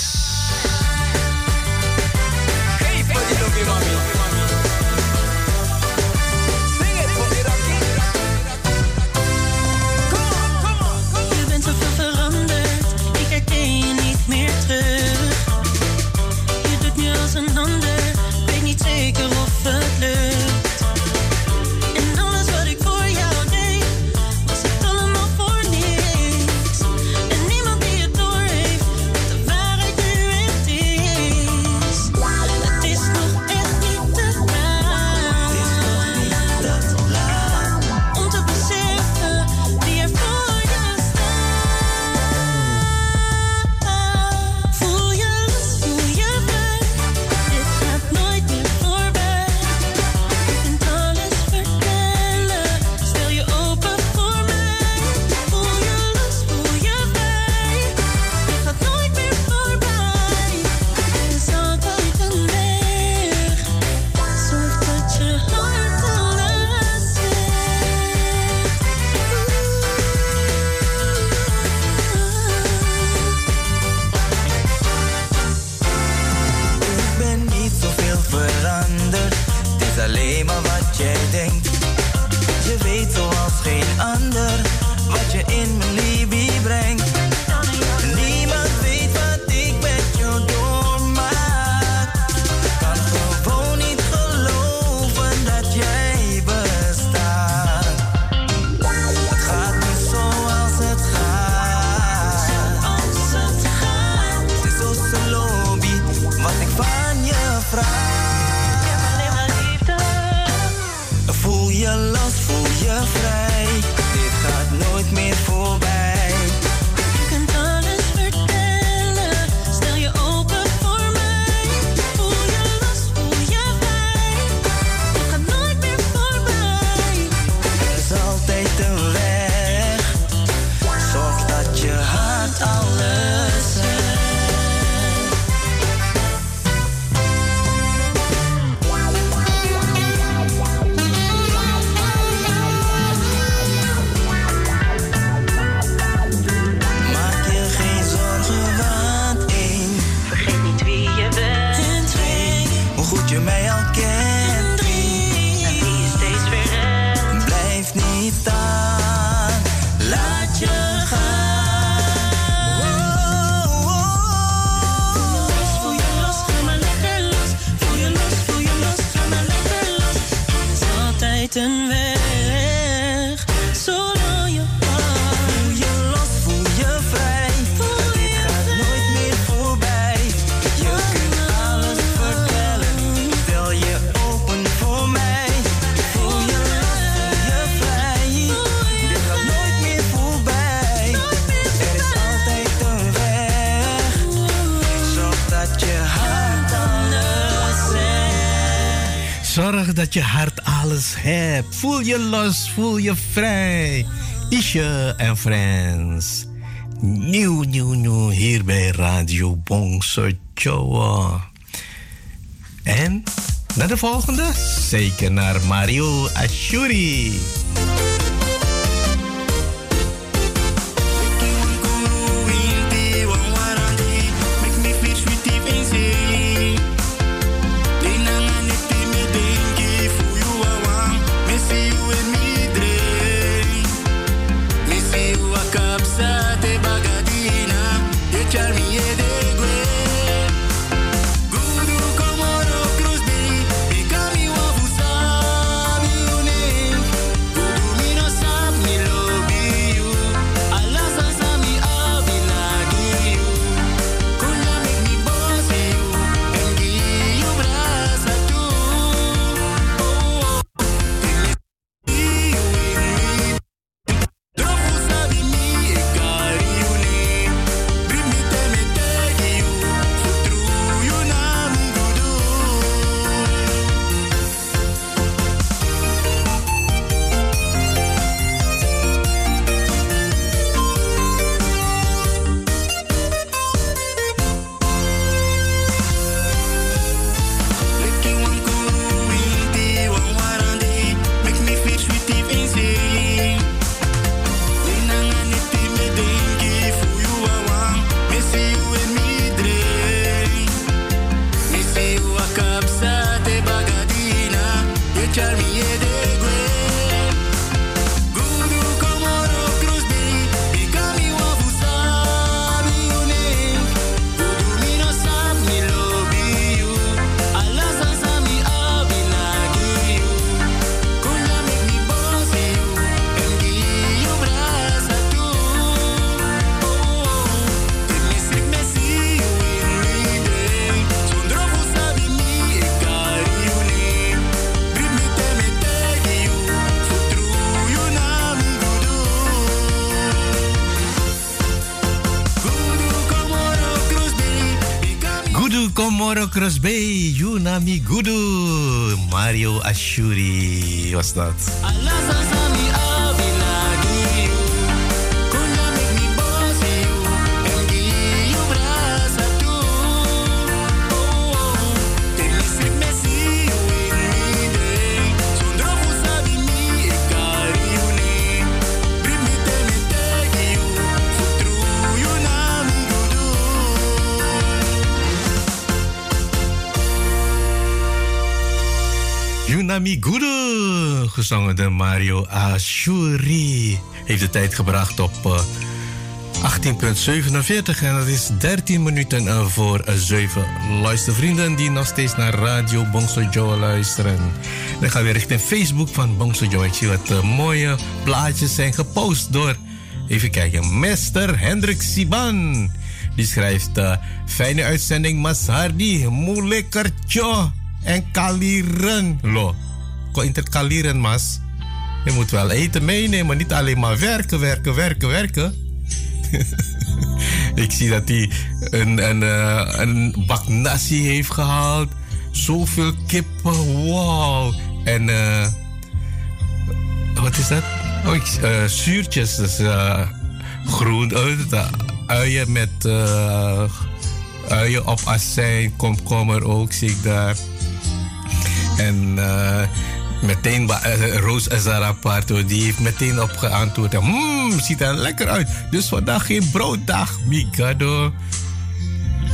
Je hart alles hebt. Voel je los, voel je vrij. Isje en Friends. Nieuw, nieuw, nieuw hier bij Radio Bongso Joa. En naar de volgende? Zeker naar Mario Ashuri. Ashuri gezongen door Mario Ashuri, heeft de tijd gebracht op uh, eh, 18.47 en dat is 13 minuten uh, voor 7 uh, luistervrienden die nog steeds naar Radio Bongso Joe luisteren. Dan gaan we richting Facebook van Bongso Joe. Ik zie wat mooie plaatjes zijn gepost door, even kijken, Mester Hendrik Siban. Die schrijft, fijne uitzending Masardi, moeilijkertje en kalieren. Lo, ko interkaleren, mas. Je moet wel eten meenemen, niet alleen maar werken, werken, werken, werken. Ik zie dat hij een, een, uh, een bak nasi heeft gehaald. Zoveel kippen, wow. En uh, wat is dat? Oh, ik, uh, zuurtjes, dus groen, uien met uien op azijn, komkommer ook, zie ik daar. En meteen uh, Roos Azaraparto, die heeft meteen op geantwoord. Mmm, ziet er lekker uit. Dus vandaag geen brooddag, Mikado.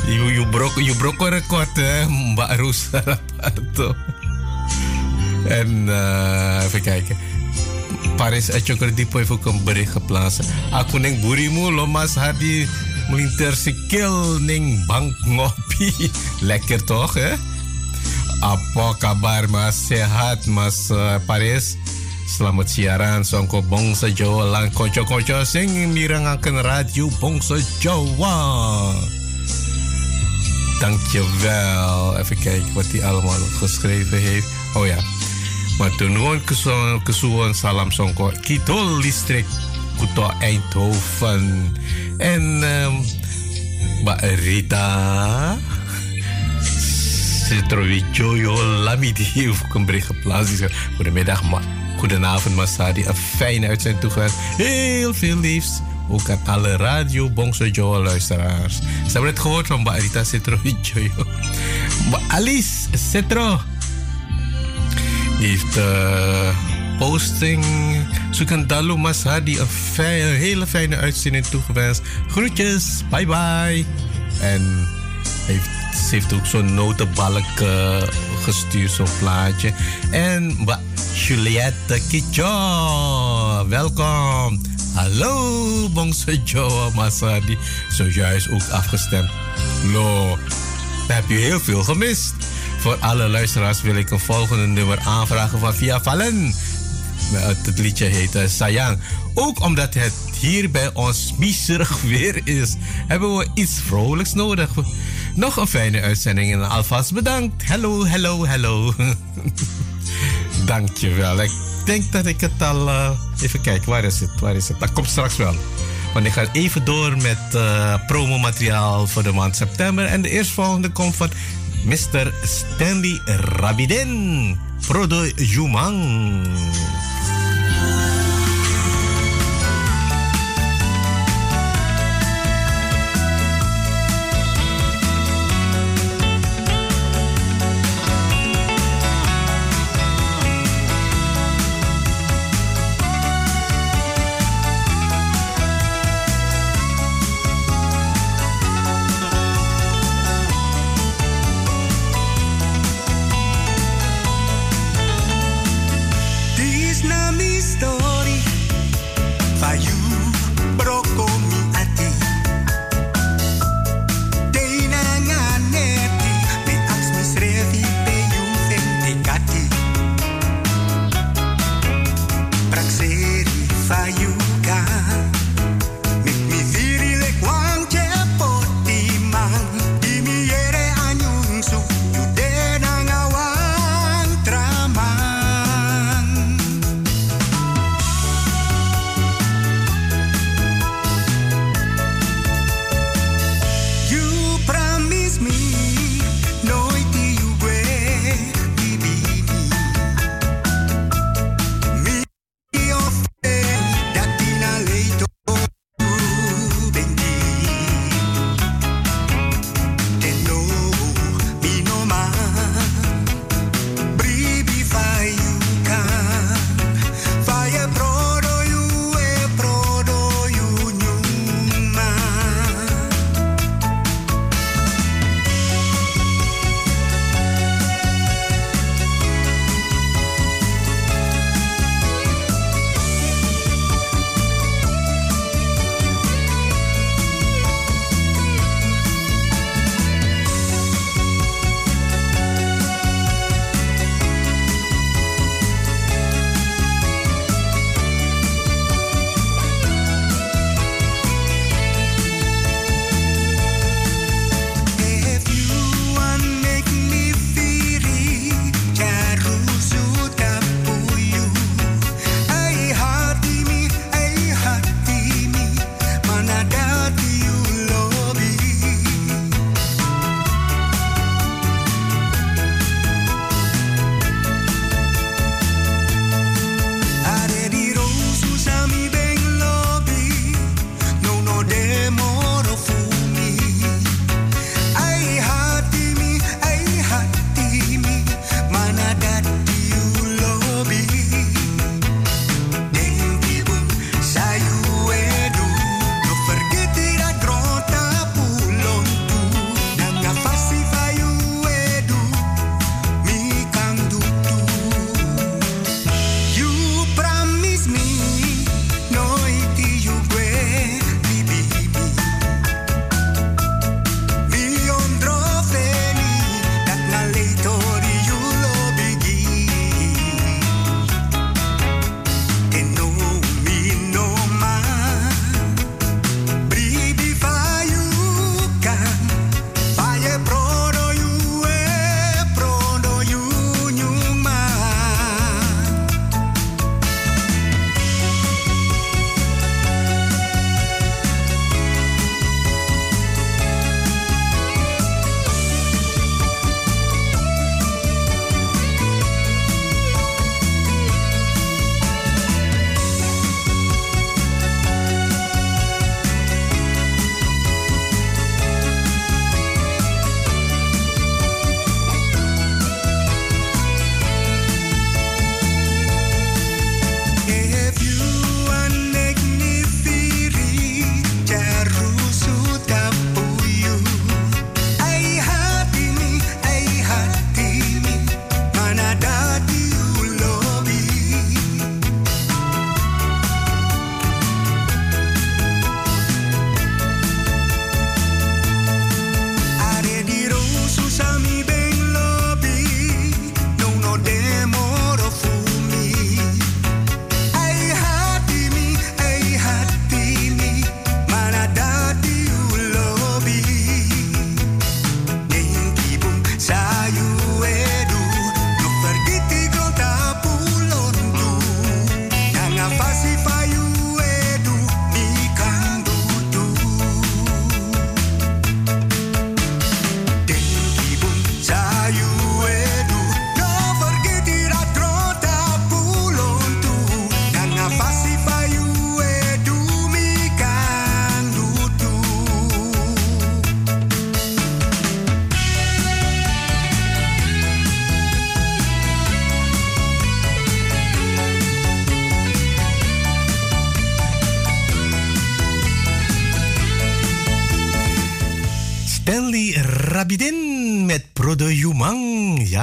Je, brok, je record, hè, Mbak Roos Azaraparto. En uh, even kijken. Paris Etchokerdiepo heeft ook een bericht geplaatst. Aku neng burimu lomas hadi melinter sikil neng bank ngopi. Lekker toch, hè? Apa kabar mas? Sehat mas uh, Paris? Selamat siaran Songko Bongsa Jawa lang koco-koco sing mirengaken radio Bongsa Jawa. Dankjewel. Even kijken wat hij allemaal geschreven heeft. Oh. Maar toen gewoon kesuwan salam Songko Kitol listrik Kuto Eindhoven. En um, Mbak Rita Citrovicio Lamidi heeft ook een bericht geplaatst. Goedemiddag, ma goedenavond Masadi. Een fijne uitzending toegewenst. Heel veel liefs. Ook aan alle radio Bongso Joe luisteraars. Ze hebben het gehoord van Barita Citrovicio. Alice Citro. Die heeft uh, posting. Zoeken Dalu Masadi een, een hele fijne uitzending toegewenst. Groetjes. Bye bye. En heeft ze heeft ook zo'n notenbalk uh, gestuurd, zo'n plaatje. En Juliette Kitjo, welkom. Hallo, Bongse Joe Masadi. Zojuist ook afgestemd. Lo, hebben u heel veel gemist. Voor alle luisteraars wil ik een volgende nummer aanvragen van Via Vallen. Het liedje heet uh, Sayang. Ook omdat het hier bij ons miserig weer is, hebben we iets vrolijks nodig. Nog een fijne uitzending en alvast bedankt. Hallo, hallo, hallo. Dankjewel. Ik denk dat ik het al. Uh, even kijken, waar is het? Waar is het? Dat komt straks wel. Want ik ga even door met uh, promomateriaal voor de maand september. En de eerstvolgende komt van Mr. Stanley Rabidin. Prodo Jumang.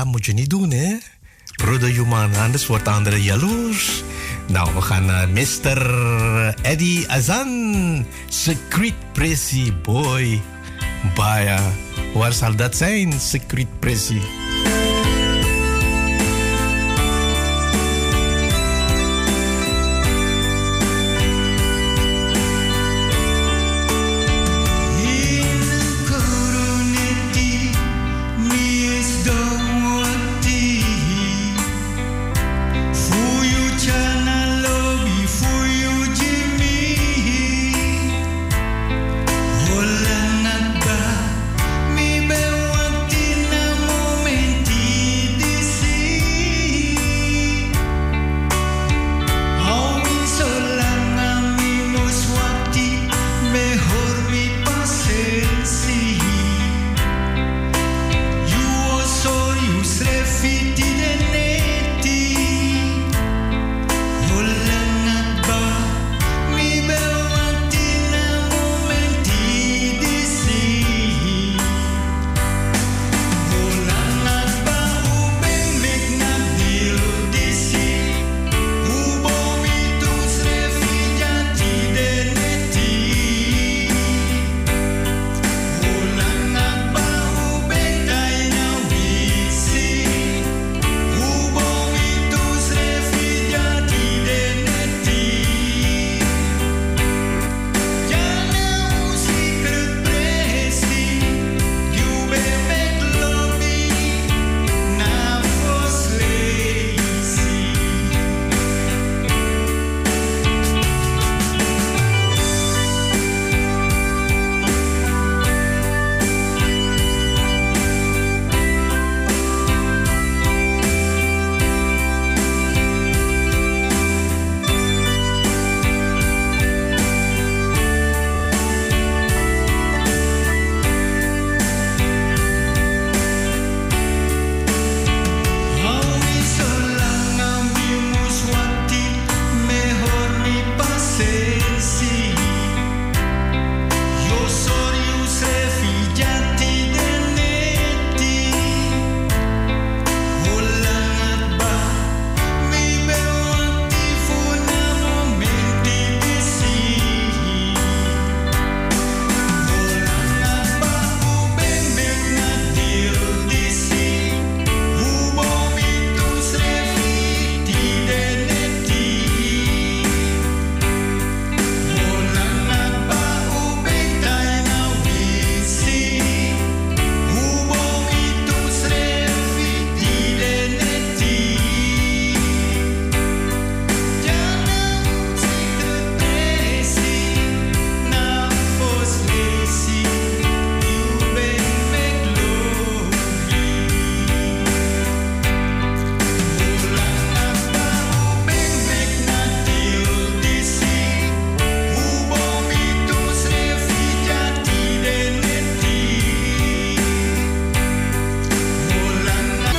Moet je niet doen, hè? Broeder Human, anders wordt anderen jaloers. Nou, we gaan naar Mr. Eddie Azan. Secret Pressy Boy. Baya. Waar zal dat zijn, Secret Pressy?